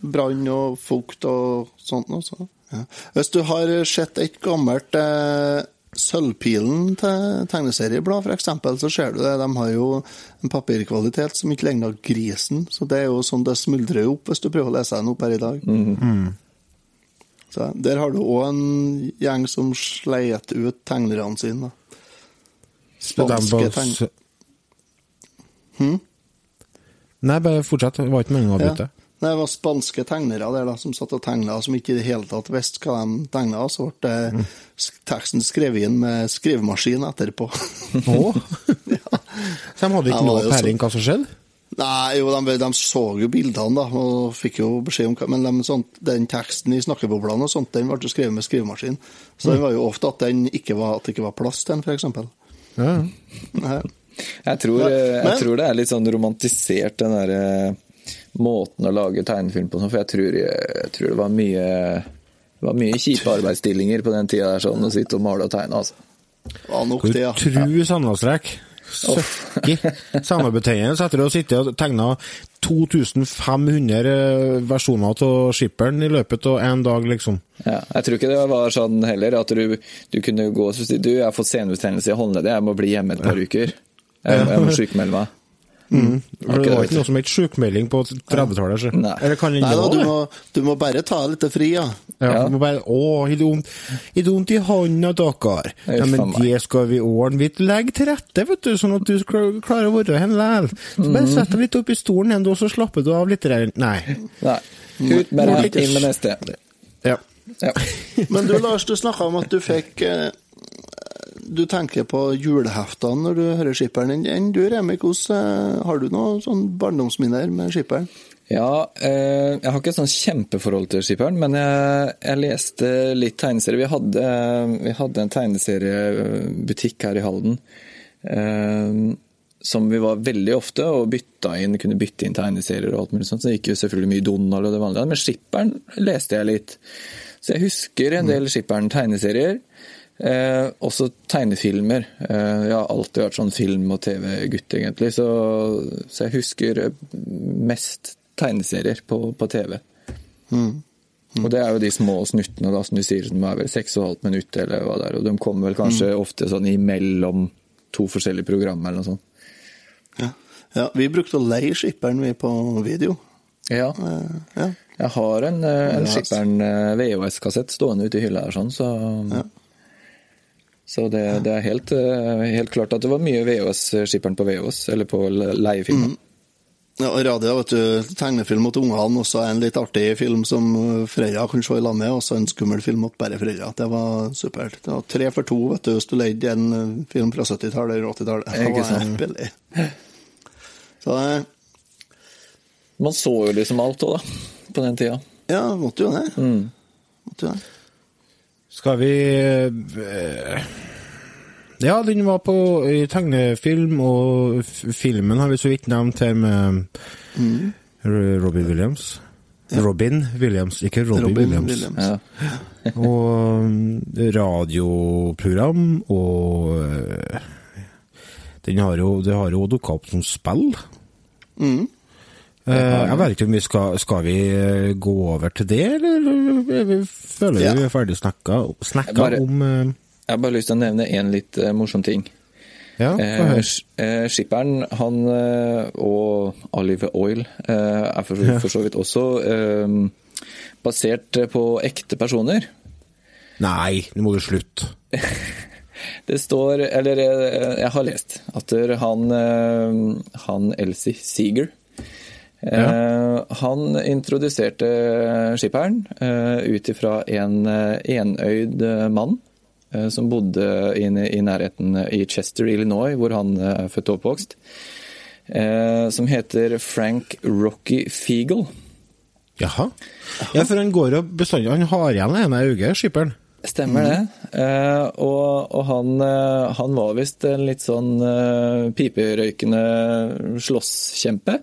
brann og fukt og sånt noe, så ja. Hvis du har sett et gammelt eh, Sølvpilen til tegneserieblad, for eksempel, så ser du det. De har jo en papirkvalitet som ikke ligner grisen, så det er jo sånn det smuldrer opp hvis du prøver å lese den opp her i dag. Så Der har du òg en gjeng som sleit ut tegnerne sine. da. Spanske tegnere. Hm? Nei, bare fortsett. Det var ikke meningen å avbryte. Nei, Det var spanske tegnere der da, som satt og tegna, som ikke i det hele tatt visste hva de tegna. Så ble det teksten skrevet inn med skrivemaskin etterpå. Å? Så de hadde ikke noe peiling hva som skjedde? Nei, jo, de, de så jo bildene, da, og fikk jo beskjed om hva Men de, sånt, den teksten i snakkeboblene og sånt, den ble jo skrevet med skrivemaskin. Så den var jo ofte at, den ikke var, at det ikke var plass til den, f.eks. Ja. Nei. Jeg tror, jeg men- tror det er litt sånn romantisert, den der eh, måten å lage tegnefilm på. sånn, For jeg tror, jeg tror det var mye det var mye kjipe arbeidsstillinger på den tida der, sånn, å sitte og male og tegne. altså. Var nok det, ja. tru sandalstrekk. Søkki. Samebetegnelse etter å sitte og tegna 2500 eh, versjoner av skipperen i løpet av én dag, liksom. Ja, jeg tror ikke det var sånn heller, at du, du kunne gå og si du, jeg har fått senebetennelse i håndleddet, jeg må bli hjemme et par uker. Jeg, jeg må sykmelde meg. For det var ikke noe som het sjukmelding på 30-tallet. så. Nei. Eller kan det Nei da, du må, du må bare ta litt fri, ja. Ja, Ja. du må bare, Å, har du vondt i hånda, dere? Ja, men det skal vi ordne. Vi legger til rette, vet du, sånn at du skal klare å være her likevel. Så bare sett deg litt opp i stolen igjen, så slapper du av litt. Nei. Nei. Ut med det, inn med neste. Ja. Ja. Men du Lars, du snakka om at du fikk eh, Du tenker på juleheftene når du hører skipperen. din. Enn du, Remi, hvordan eh, har du noen sånn barndomsminner med skipperen? Ja, eh, jeg har ikke et sånn kjempeforhold til skipperen, men jeg, jeg leste litt tegneserier. Vi hadde, vi hadde en tegneseriebutikk her i Halden eh, som vi var veldig ofte og bytta inn, kunne bytte inn tegneserier og alt mulig sånt. Så det gikk jo selvfølgelig mye Donald og det vanlige. Men skipperen leste jeg litt. Så jeg husker en del skipperen tegneserier. Eh, også tegnefilmer. Eh, jeg har alltid vært sånn film- og TV-gutt, egentlig. Så, så jeg husker mest tegneserier på, på TV. Og det er jo de små snuttene, da, som du sier, som er vel seks og et halvt minutt, eller hva det er. Og de kommer vel kanskje ofte sånn imellom to forskjellige programmer, eller noe sånt. Ja. ja, vi brukte å leie skipperen vi på video. Ja. Eh, ja. Jeg har en, eh, en Skipperen eh, VHS-kassett stående ute i hylla her, sånn, så Så det, det er helt, eh, helt klart at det var mye VHS-skipperen på VHS, eller på leiefilmen. Mm. Ja, og Radio, vet du, tegnefilm mot ungene, også en litt artig film som Freya kan se i lag med, også en skummel film mot bare Freya. Det var supert. Det var tre for to, vet du, hvis du leide en eh, film fra 70-tallet eller 80-tallet. Det var sant. billig. Så eh, Man så jo liksom alt òg, da. På den tida. ja, måtte jo det. Måtte jo det. Skal vi eh, Ja, den var på i tegnefilm, og f filmen har vi så vidt nevnt her med mm. Robbie Williams. Robin Williams, ikke Robbie Robin Williams. Williams. Ja. Og mm, radioprogram, og eh, den har jo, det har jo dukka opp som spill. Mm. Eh, jeg vet ikke om vi skal Skal vi eh, gå over til det, eller er vi, føler vi Ja. er ferdig snakka, snakka Bare- om uh... Jeg har bare lyst til å nevne en litt uh, morsom ting. Ja, Eh, eh, skipperen han, eh, og Olive Oil eh, er for, for så vidt også eh, basert på ekte personer. Nei, nå må du slutte. Det står, eller eh, jeg har lest, at han, eh, han Elsie Seeger eh, Han introduserte skipperen eh, ut ifra en eh, enøyd eh, mann eh, som bodde i nærheten i Chester, Illinois, hvor han eh, er født og oppvokst. eh, Som heter Frank Rocky Feagle. Jaha. Ja, for han går jo bestandig Han har igjen det ene øyet, skipperen. Stemmer det. Eh, og og han, eh, han var visst en litt sånn eh, piperøykende slåsskjempe.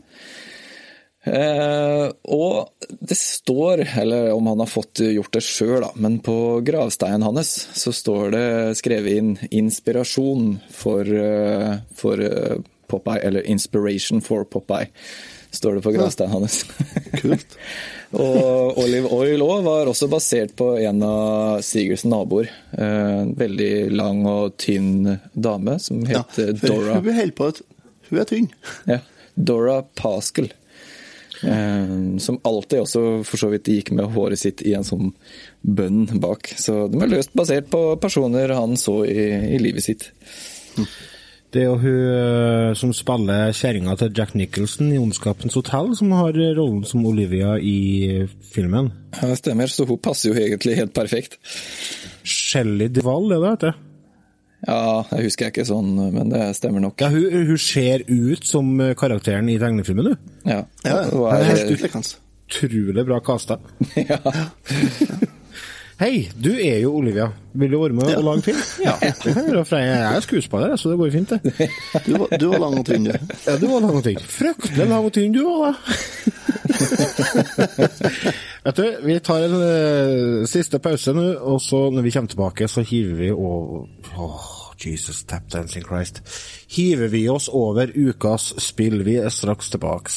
Eh, og det står, eller om han har fått gjort det sjøl, men på gravsteinen hans så står det skrevet inn 'inspirasjon for, eh, for eh, Popeye', eller 'inspiration for Popeye', står det på gravsteinen hans. Kult. Og Olive Oil òg var også basert på en av Sigurds naboer. En veldig lang og tynn dame som het ja, Dora, Hun på Hun er tynn. ja, Dora Pascal. Eh, som alltid også for så vidt gikk med håret sitt i en sånn bønn bak. Så den var løst basert på personer han så i, i livet sitt. Det er jo hun eh, som spiller kjerringa til Jack Nicholson i 'Ondskapens hotell', som har rollen som Olivia i filmen. Ja, det stemmer, så hun passer jo egentlig helt perfekt. Shelly Duvall, er det det heter? Ja, jeg husker jeg ikke sånn, men det stemmer nok. Ja, hun, hun ser ut som eh, karakteren i tegnefilmen, du. Ja, Ja, Hun det er er- helt. Utrolig bra kasta. ja. Hei, du er jo Olivia. Vil du være med og lage film? Ja. Jeg er skuespiller, så det går fint, det. Du, var- du var lang og tynn, du. Ja, du var lang og tynn. Fryktelig lang og tynn du var, da. Vet du, vi tar en uh, siste pause nå, og så når vi kommer tilbake, så hiver vi over Åh, Jesus, tap dancing Christ. Hiver vi oss over ukas spill. Vi er straks tilbake.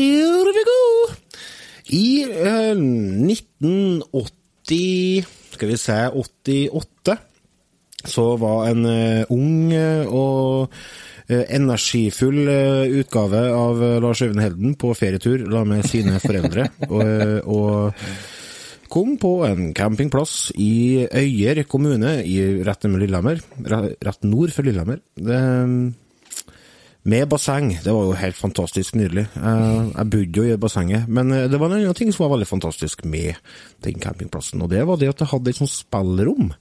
Here we go! I eh, 1980 Skal vi se 88 så var en eh, ung eh, og eh, energifull eh, utgave av Lars Øyvind Helden på ferietur la med sine foreldre. og, og kom på en campingplass i Øyer kommune, i rett Lillehammer. Rett nord for Lillehammer. Det, med basseng. Det var jo helt fantastisk nydelig. Eh, Jeg bodde jo i bassenget, men eh, det var en annen ting som var veldig fantastisk med den campingplassen, og det var det at det hadde et sånt spillrom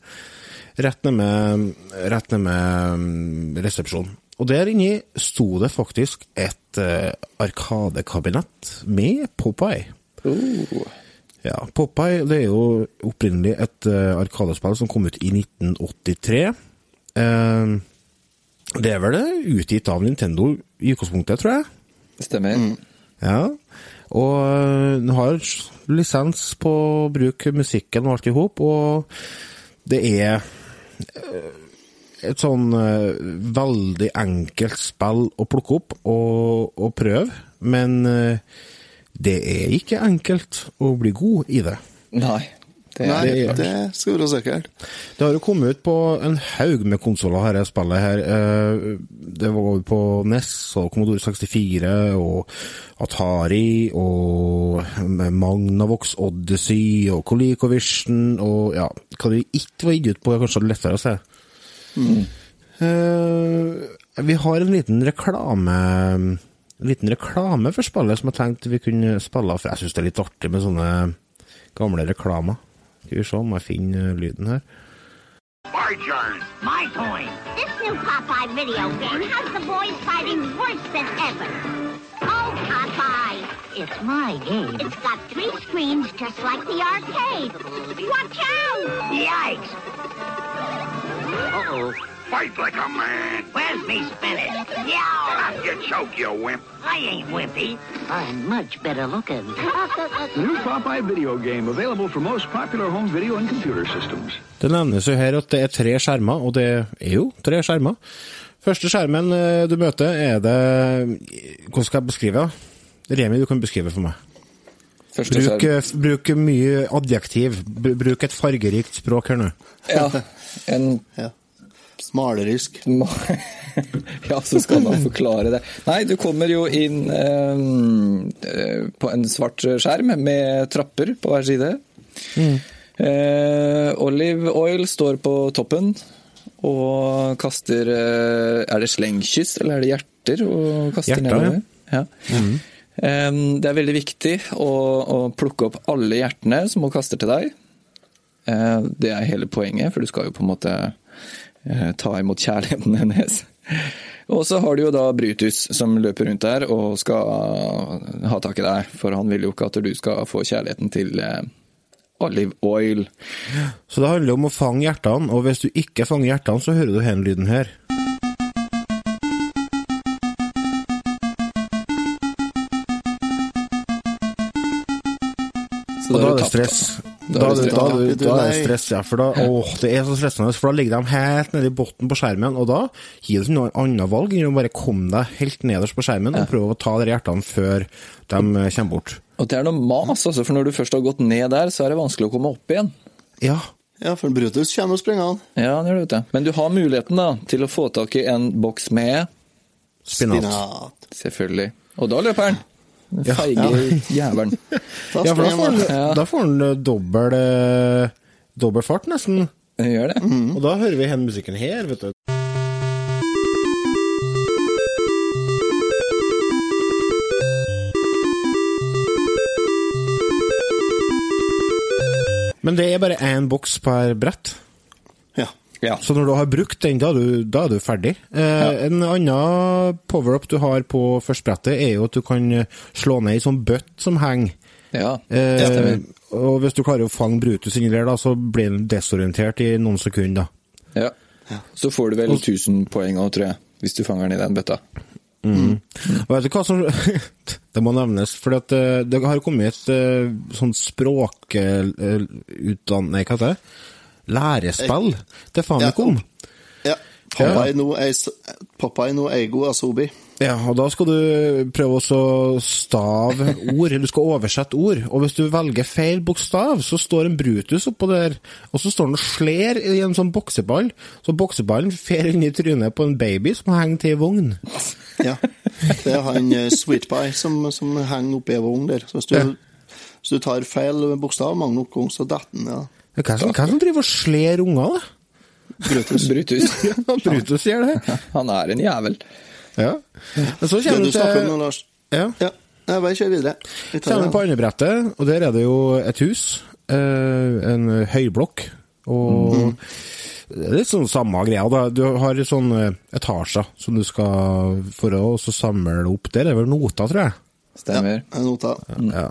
rett ned med, rett ned med mm, resepsjonen. Og der inni sto det faktisk et uh, arkadekabinett med Popeye. Uh, Ja, Popeye det er jo opprinnelig et uh, arkadespill som kom ut i 1983. Eh, det er vel det, utgitt av Nintendo i utgangspunktet, tror jeg. stemmer. Ja, og øh, den har lisens på å bruke musikken og alt i hop, og det er øh, et sånn øh, veldig enkelt spill å plukke opp og, og prøve, men det er ikke enkelt å bli god i det. Nei, Det er Nei, det, det skal være sikkert. Det har jo kommet ut på en haug med konsoller, dette spillet her. Eh, Det var på NES og Commodore 64 og Atari og Magnavox Odyssey og ColecoVision og ja, hva det ikke var gitt ut på, er kanskje lettere å se. Eh, vi har en liten reklame en liten reklame for spillet som jeg tenkte vi kunne spille av, for jeg syns det er litt artig med sånne gamle reklamer. Skal vi se om jeg finner lyden her. My turn. My turn. This new Popeye video game has the boys fighting worse than ever. Oh, Popeye! It's my game. It's got three screens just like the arcade. Watch out! Yikes! Uh-oh. Fight like a man. Where's me spinach? Yeah! You choke, you wimp. I ain't wimpy. I'm much better looking. The new Popeye video game, available for most popular home video and computer systems. Det nevnes jo her at det er tre skjermer, og det er jo tre skjermer. Første skjermen eh, du møter, er det Hvordan skal jeg beskrive det? Remi, du kan beskrive for meg. Bruk, eh, bruk mye adjektiv. Bruk et fargerikt språk her nå. Ja, en Ja. Malerisk. ja, så skal man forklare det. Nei, du kommer jo inn eh, eh, på en svart skjerm med trapper på hver side. Eh, Olive Oil står på toppen og kaster eh, Er det slengkyss, eller er det hjerter? Og kaster Hjerta, nedover? Ja. Eh, det er veldig viktig å, å plukke opp alle hjertene som hun kaster til deg. Eh, Det er hele poenget, for du skal jo på en måte ta imot kjærligheten hennes. Og så har du jo da Brutus som løper rundt der og skal ha tak i deg, for han vil jo ikke at du skal få kjærligheten til eh, Olive Oil. Så det handler om å fange hjertene, og hvis du ikke fanger hjertene, så hører du denne lyden her. Så da er det stress. Da Da da, da er det stress, ja. For da, åh, det er så stressende, for da ligger de helt nede i bunnen på skjermen, og da gir det ikke noe annet valg enn å bare komme deg helt nederst på skjermen og prøve å ta de hjertene før de eh, kommer bort. Og det er noe mas, altså, for når du først har gått ned der, så er det vanskelig å komme opp igjen. Ja. Ja, for Brutus kommer og springer han. Ja, det gjør det, vet du. Men du har muligheten da, til å få tak i en boks med Spinat. Spinat. Selvfølgelig. Og da løper han. Den Ja. feige jævelen. Ja, for da får han. da får han eh, dobbel, eh, dobbel fart, nesten. Den gjør det. Og da hører vi hen musikken her, vet du. Men det er bare én boks per brett. Ja. Ja. Så når du har brukt den, da er du, da er du ferdig. Eh, En annen power-up du har på første brettet, er jo at du kan eh, slå ned ei sånn bøtt som henger. Ja, Eh, stemmer. og hvis du klarer å fange Brutus inni der, da, så blir han desorientert i noen sekunder. da. Ja. Så får du vel 1000 poeng òg, tror jeg, hvis du fanger den i den bøtta. Og vet du hva som Det må nevnes, for at, eh, det har kommet et eh, sånn språkutdanning Nei, hva heter det? Lærespill til Famicom. ja. Popeye no, Popeye no ego asobi. Ja, og da skal du prøve å stave ord. Du skal oversette ord. Og hvis du velger feil bokstav, så står en Brutus oppå der, og så står han og sler i en sånn bokseball. Så bokseballen fer inn i trynet på en baby som henger til ei vogn. Ja. Det er han Sweetpie Sweet Pie som, som henger oppi ei vogn der. Så hvis du, Ja. hvis du tar feil bokstav mange nok ganger, så detter han. Ja. Hvem som, det som driver og sler unger, da? Brutus. Brutus. Ja, Brutus gjør det. Han er en jævel. Ja. Men så kommer du du snakker om til Lars. ja. Ja, Jeg bare kjør videre. Vi Kjenner på andre brettet, og der er det jo et hus. Eh, en høyblokk. Og det er litt sånn samme greia. da. Du har sånne etasjer som du skal for å også samle opp. Der er vel noter, tror jeg. Stemmer. Ja, nota. Ja.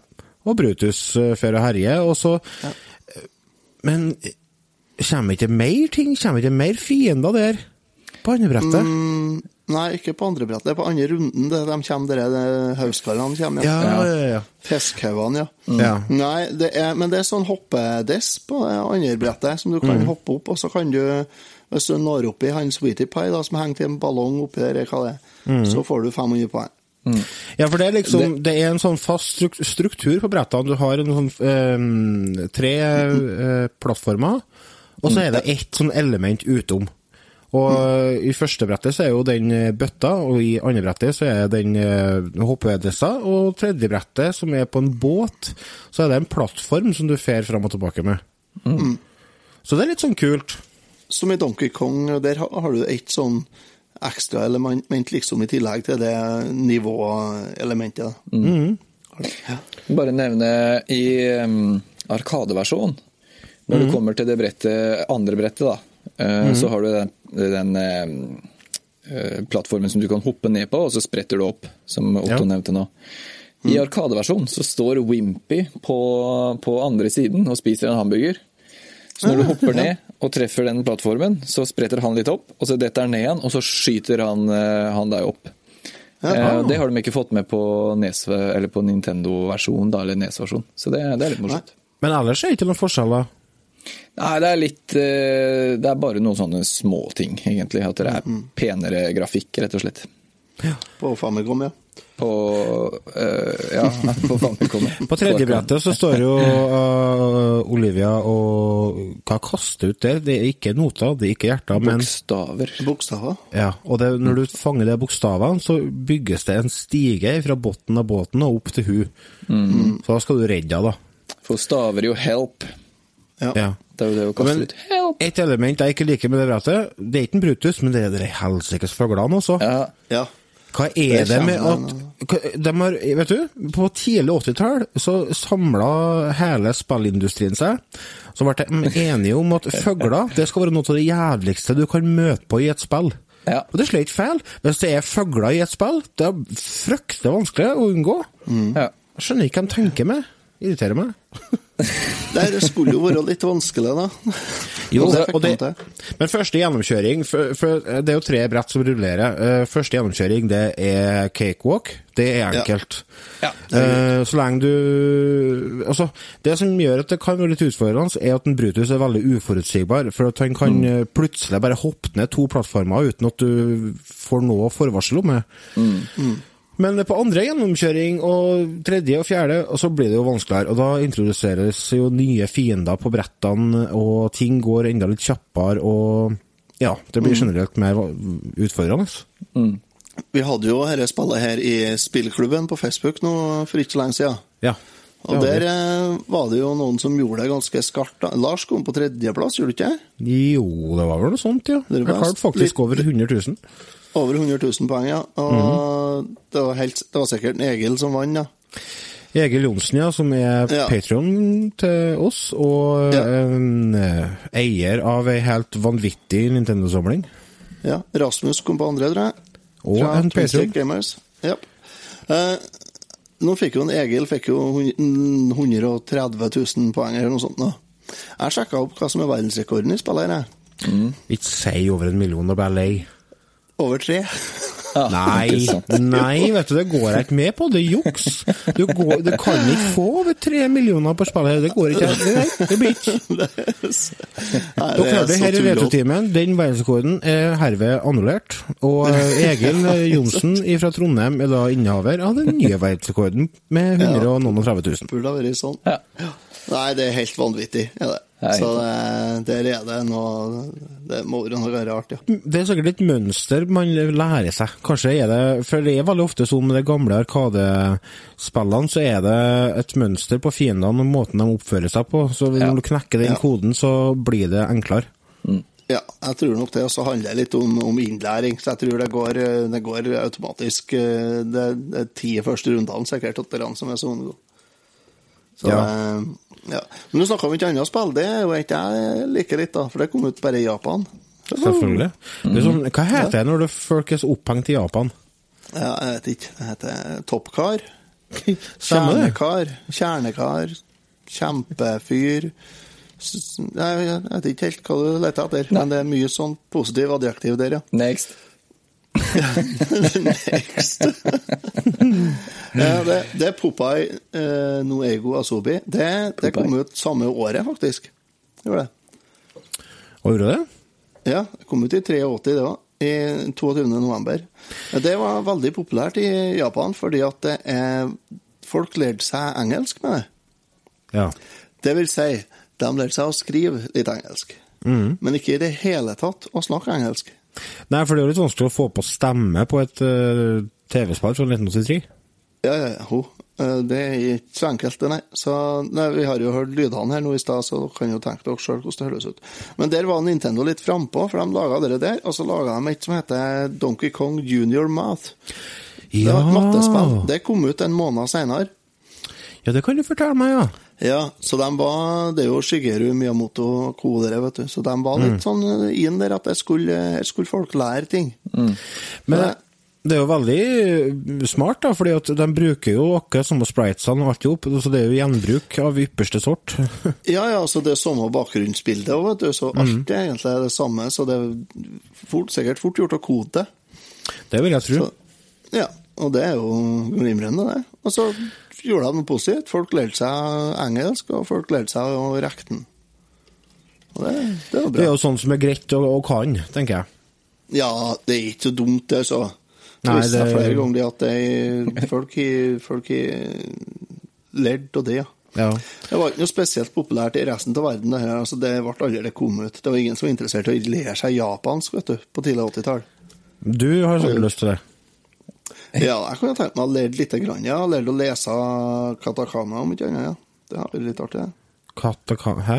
Og Brutus før å og herjer, og så Men kommer ikke mer ting? Kommer ikke mer fiender der? På andre brettet? Mm, nei, ikke på andre brettet. På andre runden. Det, de kommer, der, hauskallene kommer. Ja, ja, ja. Fiskhaugene, ja. Ja. Nei, det er, men det er sånn hoppedess på andre brettet, som du kan hoppe opp, og så kan du, hvis du når opp i han Sweetie Pie, da, som henger til en ballong oppi der, hva det er, så får du 500 poeng. Ja, for det er liksom Det, er en sånn fast struktur på brettene. Du har en sånn eh, tre eh, plattformer, og så er det ett sånn element utom. Og i første brettet så er jo den eh, bøtta, og i andre brettet så er den eh, hoppedressa, og tredje brettet, som er på en båt, så er det en plattform som du fer fram og tilbake med. Så det er litt sånn kult. Som i Donkey Kong, der har har du et sånn ekstra element liksom i tillegg til det nivåelementet. Ja. Bare nevne i um, Arkadeversjon, når du kommer til det brettet, andre brettet, da, eh, så har du den, den eh, eh, plattformen som du kan hoppe ned på, og så spretter du opp, som Otto Ja. nevnte nå. I Arkadeversjonen så står Wimpy på, på andre siden og spiser en hamburger. Så når du hopper ned og treffer den plattformen, så spretter han litt opp, og så detter han ned igjen, og så skyter han, eh, han deg opp. Eh, Det har de ikke fått med på, NES, eller på Nintendo-versjonen, eller Nes-versjonen. Så det, det er litt morsomt. Men ellers er det ikke noen forskjeller. Nei, det er litt eh, Det er bare noen sånne småting, egentlig. At det er penere grafikk, rett og slett. På Famicom, ja. På eh, Ja, på. På tredje brettet så står jo uh, Olivia og Hva kaster ut der? Det er ikke noter, det er ikke hjerter, men Bokstaver. Bokstaver. ja, Og det, når du fanger de bokstavene, så bygges det en stige fra bunnen av båten og opp til hun. Så da skal du redde henne, da. For staver jo 'help'. Ja. Ja. Det er jo det å kaste Men ut. Help! et element jeg ikke liker med det brettet, det er ikke en Brutus, men det er de helsikes fuglene også. Ja, ja. Hva er Det det med at de har, Vet du, på tidlig 80-tall så samla hele spillindustrien seg. Så ble de enige om at fugler det skal være noe av det jævligste du kan møte på i et spill. Ja. Og det er slett feil. Hvis det er fugler i et spill, det er fryktelig vanskelig å unngå. ja. Jeg skjønner ikke hva de tenker med. Irriterer meg. Det skulle jo være litt vanskelig, da. Jo, det og det, men første gjennomkjøring for, for Det er jo tre brett som rullerer. Eh, Første gjennomkjøring det er cakewalk. Det er enkelt. Ja. Eh, så lenge du Altså, det som gjør at det kan være litt utfordrende, er at en Brutus er veldig uforutsigbar. For at han kan mm. plutselig bare hoppe ned to plattformer uten at du får noe forvarsel om det. Men på andre gjennomkjøring og tredje og fjerde, og så blir det jo vanskeligere. Og da introduseres jo nye fiender på brettene, og ting går enda litt kjappere, og ja, det blir generelt mer utfordrende. utfordrende. Vi hadde jo dette spillet her i spillklubben på Facebook nå for ikke så lenge siden. Ja. Og Ja, der eh, var det jo noen som gjorde det ganske skarpt. Lars kom på tredjeplass, gjorde du ikke det? Jo, det var vel noe sånt, ja. Det Jeg klarte faktisk litt- over 100 000. Over 100 000 poeng, ja. Og Mhm. det, var helt, det var sikkert Egil som vant, ja. Egil Johnsen, ja, som er Ja. Patreon til oss, og Ja. en eh, eier av ei helt vanvittig Nintendo-samling. ja. Rasmus kom på andre, tror jeg. Og Fra en patron. Ja. Eh, nå fikk jo en Egil fikk jo hun- 130 000 poeng eller noe sånt. nå. Jeg sjekka opp hva som er verdensrekorden i spillet. her, Ikke mm. si over en million og bare lei. Over tre. Ja, Nei, nei, vet du, det går jeg ikke med på. Det er juks. Du, går, du kan ikke få over tre millioner på spillet. Det går ikke. Nei, det blir ikke. Da Dere hørte det her i. Retrotimen. Den verdensrekorden er herved annullert. Og eh, Egil eh, Johnsen fra Trondheim er da innehaver av den nye verdensrekorden med 130 000. Burde ha vært sånn. Nei, det er helt vanvittig. Er det. Så det, der er det noe Det må være noe rart, ja. Det er sikkert et mønster man lærer seg. Kanskje er det For det er veldig ofte sånn med de gamle Arkadespillene, så er det et mønster på fiendene og måten de oppfører seg på. Så Ja. når du knekker den Ja. koden, så blir det enklere. Ja, jeg tror nok det. Og så handler det litt om, om innlæring. Så jeg tror det går, det går automatisk eh, det, det er ti første rundene sikkert at det er han som er så gode. Så, Ja. eh, ja. Men du snakka om et annet spill. Det er jo ikke jeg liker litt, da. For det kom ut bare i Japan. Selvfølgelig. Det er sånn, hva heter det når det folk er så opphengt i Japan? Ja, jeg vet ikke. Det heter Toppkar. Kjernekar. Kjernekar. Kjempefyr. Jeg jeg vet ikke helt hva du leter etter, men det er mye sånn positiv adjektiv der, ja. Next. Next. ja, det, det er Popeye eh, no ego asobi. Det, det kom ut samme året, faktisk. Det gjorde det. Og gjorde det? Ja, det kom ut i 83, det òg. i 22. november. Det var veldig populært i Japan, fordi at det er, folk lærte seg engelsk med det. Ja. Det vil si, de lærte seg å skrive litt engelsk, men ikke i det hele tatt å snakke engelsk. Nei, for det er jo litt vanskelig å få på stemme på et uh, TV-spill fra 1983. Ja, ja, ja, ho. Eh, Det er ikke så enkelt, nei. Så, nei. Vi har jo hørt lydene her nå i stad, så dere kan jo tenke dere sjøl hvordan det høres ut. Men der var Nintendo litt frampå, for de laga det der, og så laga de et som heter Donkey Kong Junior Math. Ja. Det var et mattespill. Det kom ut en måned seinere. Ja, det kan du fortelle meg, ja. Ja, så de var Det er jo Shigeru Miyamoto-kodere, vet du. Så de var litt sånn inn der at jeg skulle, jeg skulle folk lære ting. Men det, det er jo veldig smart, da, fordi at de bruker jo akkurat samme spritesene og alt i hop, så det er jo gjenbruk av ypperste sort. Ja, ja, så det er samme bakgrunnsbildet òg, vet du. Så alt er egentlig det samme. Så det er fort, sikkert fort gjort å kode det. Det vil jeg tro. Så, ja, og det er jo glimrende, det. Og så gjorde de noe positivt. Folk lærte seg engelsk, og folk lærte seg å rekke den. Og det, det var Det er jo sånn som er greit å, å kan, tenker jeg. Ja, det er ikke så dumt, det, så. Det viste seg flere ganger at det folk folk har lært av det, ja. Ja. Det var ikke noe spesielt populært i resten av verden. Det her, altså det ble aldri det kom ut. Det var ingen som var interessert i å lære seg japansk vet du, på tidlig 80-tall. Du har sånn lyst til det. Ja, jeg kunne tenkt meg å lære litt. Grann, ja. Lære å lese katakana, om ikke annet. Ja. Det har vært litt artig. Katakana Hæ?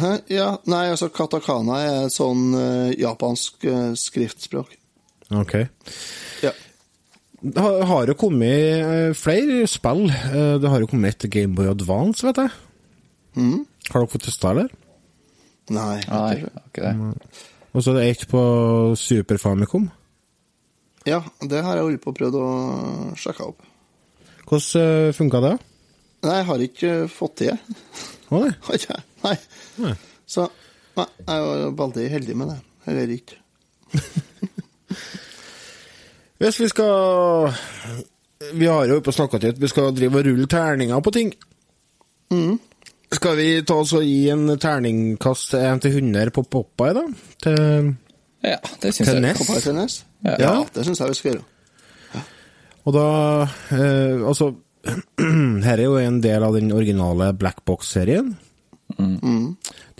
Hæ? Ja, nei, altså Katakana er et sånn uh, japansk uh, skriftspråk. Ok. Ja. Det har, har jo kommet eh, flere spill. Det har jo kommet et Gameboy Advance, vet jeg. Mm. Har dere fått testa, eller? Nei. Nei, ikke- ikke det. Og så er det ett på Super Famicom. Ja, det har jeg holdt på å prøve å sjekke opp. Hvordan uh, funka det? Nei, jeg har ikke eh, fått til det. Har ikke jeg? Nei. Nei. Så nei, jeg var veldig heldig med det. Eller ikke. Hvis vi skal Vi har jo oppe og snakka til at vi skal drive og rulle terninger på ting. Skal vi ta oss og gi en terningkast 1 til 100 på Poppa i, da? Til, Ja, det syns til jeg. NES? Popeye Tennis? Ja. Ja, det syns jeg vi skal gjøre. Og da eh, Altså, her er jo en del av den originale Blackbox-serien.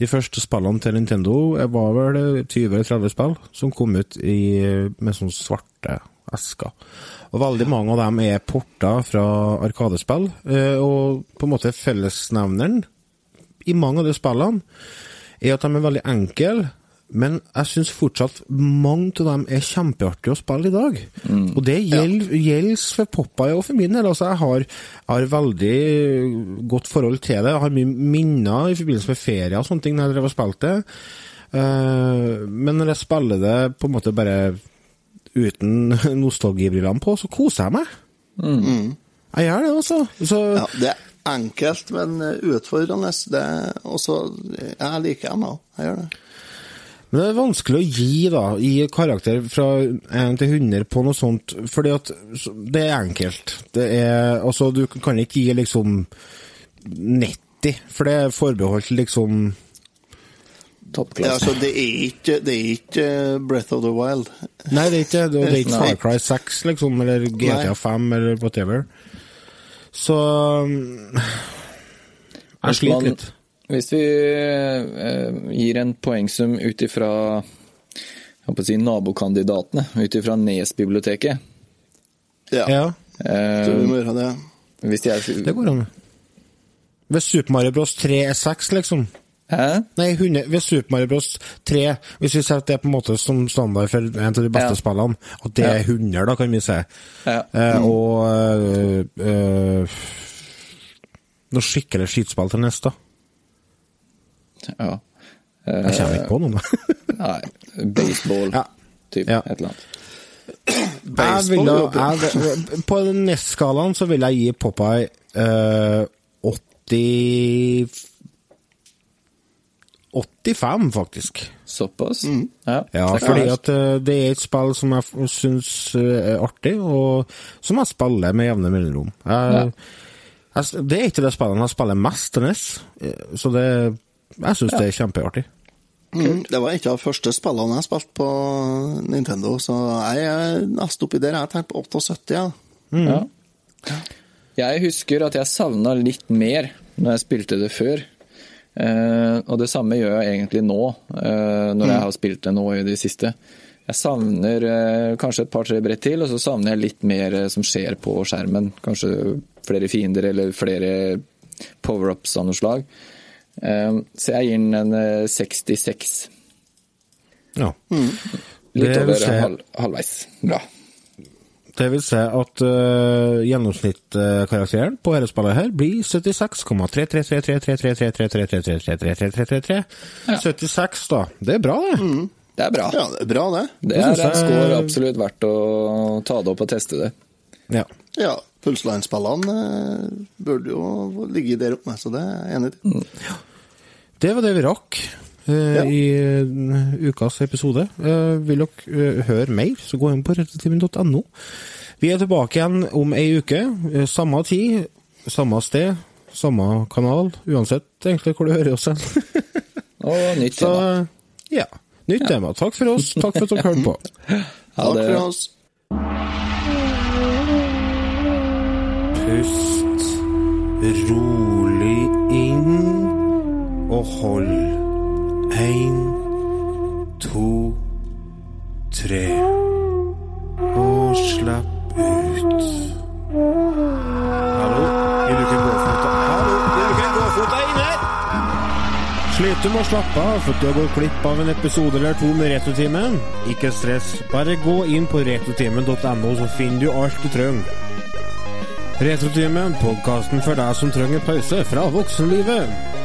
De første spillene til Nintendo eh, var vel 20-30 spill som kom ut i, med sånne svarte esker. Og veldig mange av dem er porter fra Arkadespill, eh, og på en måte fellesnevneren i mange av de spillene er at de er veldig enkle, men jeg syns fortsatt mange av dem er kjempeartige å spille i dag. Og det gjelder, gjelder for Popeye og for min del. Altså, jeg har, jeg har veldig godt forhold til det. Jeg har mye minner i forbindelse med ferie og sånne ting når jeg drev og spilte det. Uh, men når jeg spiller det på en måte bare uten nostalgibrillene på, så koser jeg meg. Jeg gjør det, altså. Så, Ja, det er enkelt, men eh, utfordrende. Det også Jeg liker dem òg. Jeg gjør det. Men det er vanskelig å gi, da, gi karakter fra 1 til 100 på noe sånt, fordi at det er enkelt. Det er Altså, du kan ikke gi liksom 90, for det er forbeholdt liksom Ja, Toppklasse. altså, det er ikke, det er ikke Breath of the Wild. Nei, det er ikke det. er ikke Nei. Far Cry 6, liksom, eller GTA 5, eller whatever. Så Jeg sliter man- litt. Hvis vi eh, gir en poengsum ut ifra jeg å si nabokandidatene, ut ifra Nes-biblioteket Ja, Ja, eh, så vi må gjøre det. Hvis jeg det går an. Ved Super Mario Bros 3 er 6, liksom. Hæ? Nei, 100, ved Super Mario Bros 3 Hvis vi setter det på en måte som standard for en av de beste Ja. spillene, at det er 100, da, kan vi si. Ja. Eh, og øh, øh, noe skikkelig skytespill til neste, da. Ja. Jeg kommer ikke på noe. Nei, baseball, Ja. typ, Ja. et eller annet. jeg vil da, jeg, på Nest-skalaen så vil jeg gi Popeye øh, 80 85, faktisk. Såpass? Ja, Ja, fordi at øh, det er et spill som jeg syns øh, er artig, og som jeg spiller med jevne mellomrom. Jeg, jeg, det er ikke det spillet jeg spiller mest til NES, eh, så det, jeg syns det er kjempeartig. Mm, det var et av de første spillene jeg spilte på Nintendo, så jeg er nesten oppi der. Jeg tenkte på 78, ja. Ja. Jeg husker at jeg savna litt mer når jeg spilte det før. Eh, og det samme gjør jeg egentlig nå, eh, når jeg har spilt det nå i det siste. Jeg savner eh, kanskje et par-tre brett til, og så savner jeg litt mer eh, som skjer på skjermen. Kanskje flere fiender eller flere power-ups av noe slag. Eh, så jeg gir den en eh, 66. Ja. Litt over se... halv, halvveis. Bra. Det vil si at uh, gjennomsnittkarakteren på dette spillet her blir 76,3333333333333333. 76, da. Det er bra, det. Det er bra. Ja, det er bra, det. Det Det er en jeg- score absolutt verdt å ta det opp og teste det. Ja. Ja, Pulsline-spillene eh, burde jo ligge der oppe, så det er jeg enig i. Det var det vi rakk eh, Ja. i eh, ukas episode. Eh, vil dere høre mer, så gå inn på rettetimen.no. Vi er tilbake igjen om ei uke. samme tid, samme sted, samme kanal. Uansett egentlig hvor du hører oss hen. Og nytt Så tema. ja. Nytt tema. Takk for oss. Takk for at dere hørte på. Ha Takk for oss. Pust rolig inn og hold. Én, to, tre. Og slapp ut. Hallo? Vil du ikke gå fota? Hallo? Vil du ikke gå fota inn her? Sliter du med å slappe av for har gått glipp av en episode eller to med Retrotimen? Ikke stress, bare gå inn på retrotimen.no, så finner du alt du trenger. Retrotimen, podkasten for deg som trenger pause fra voksenlivet.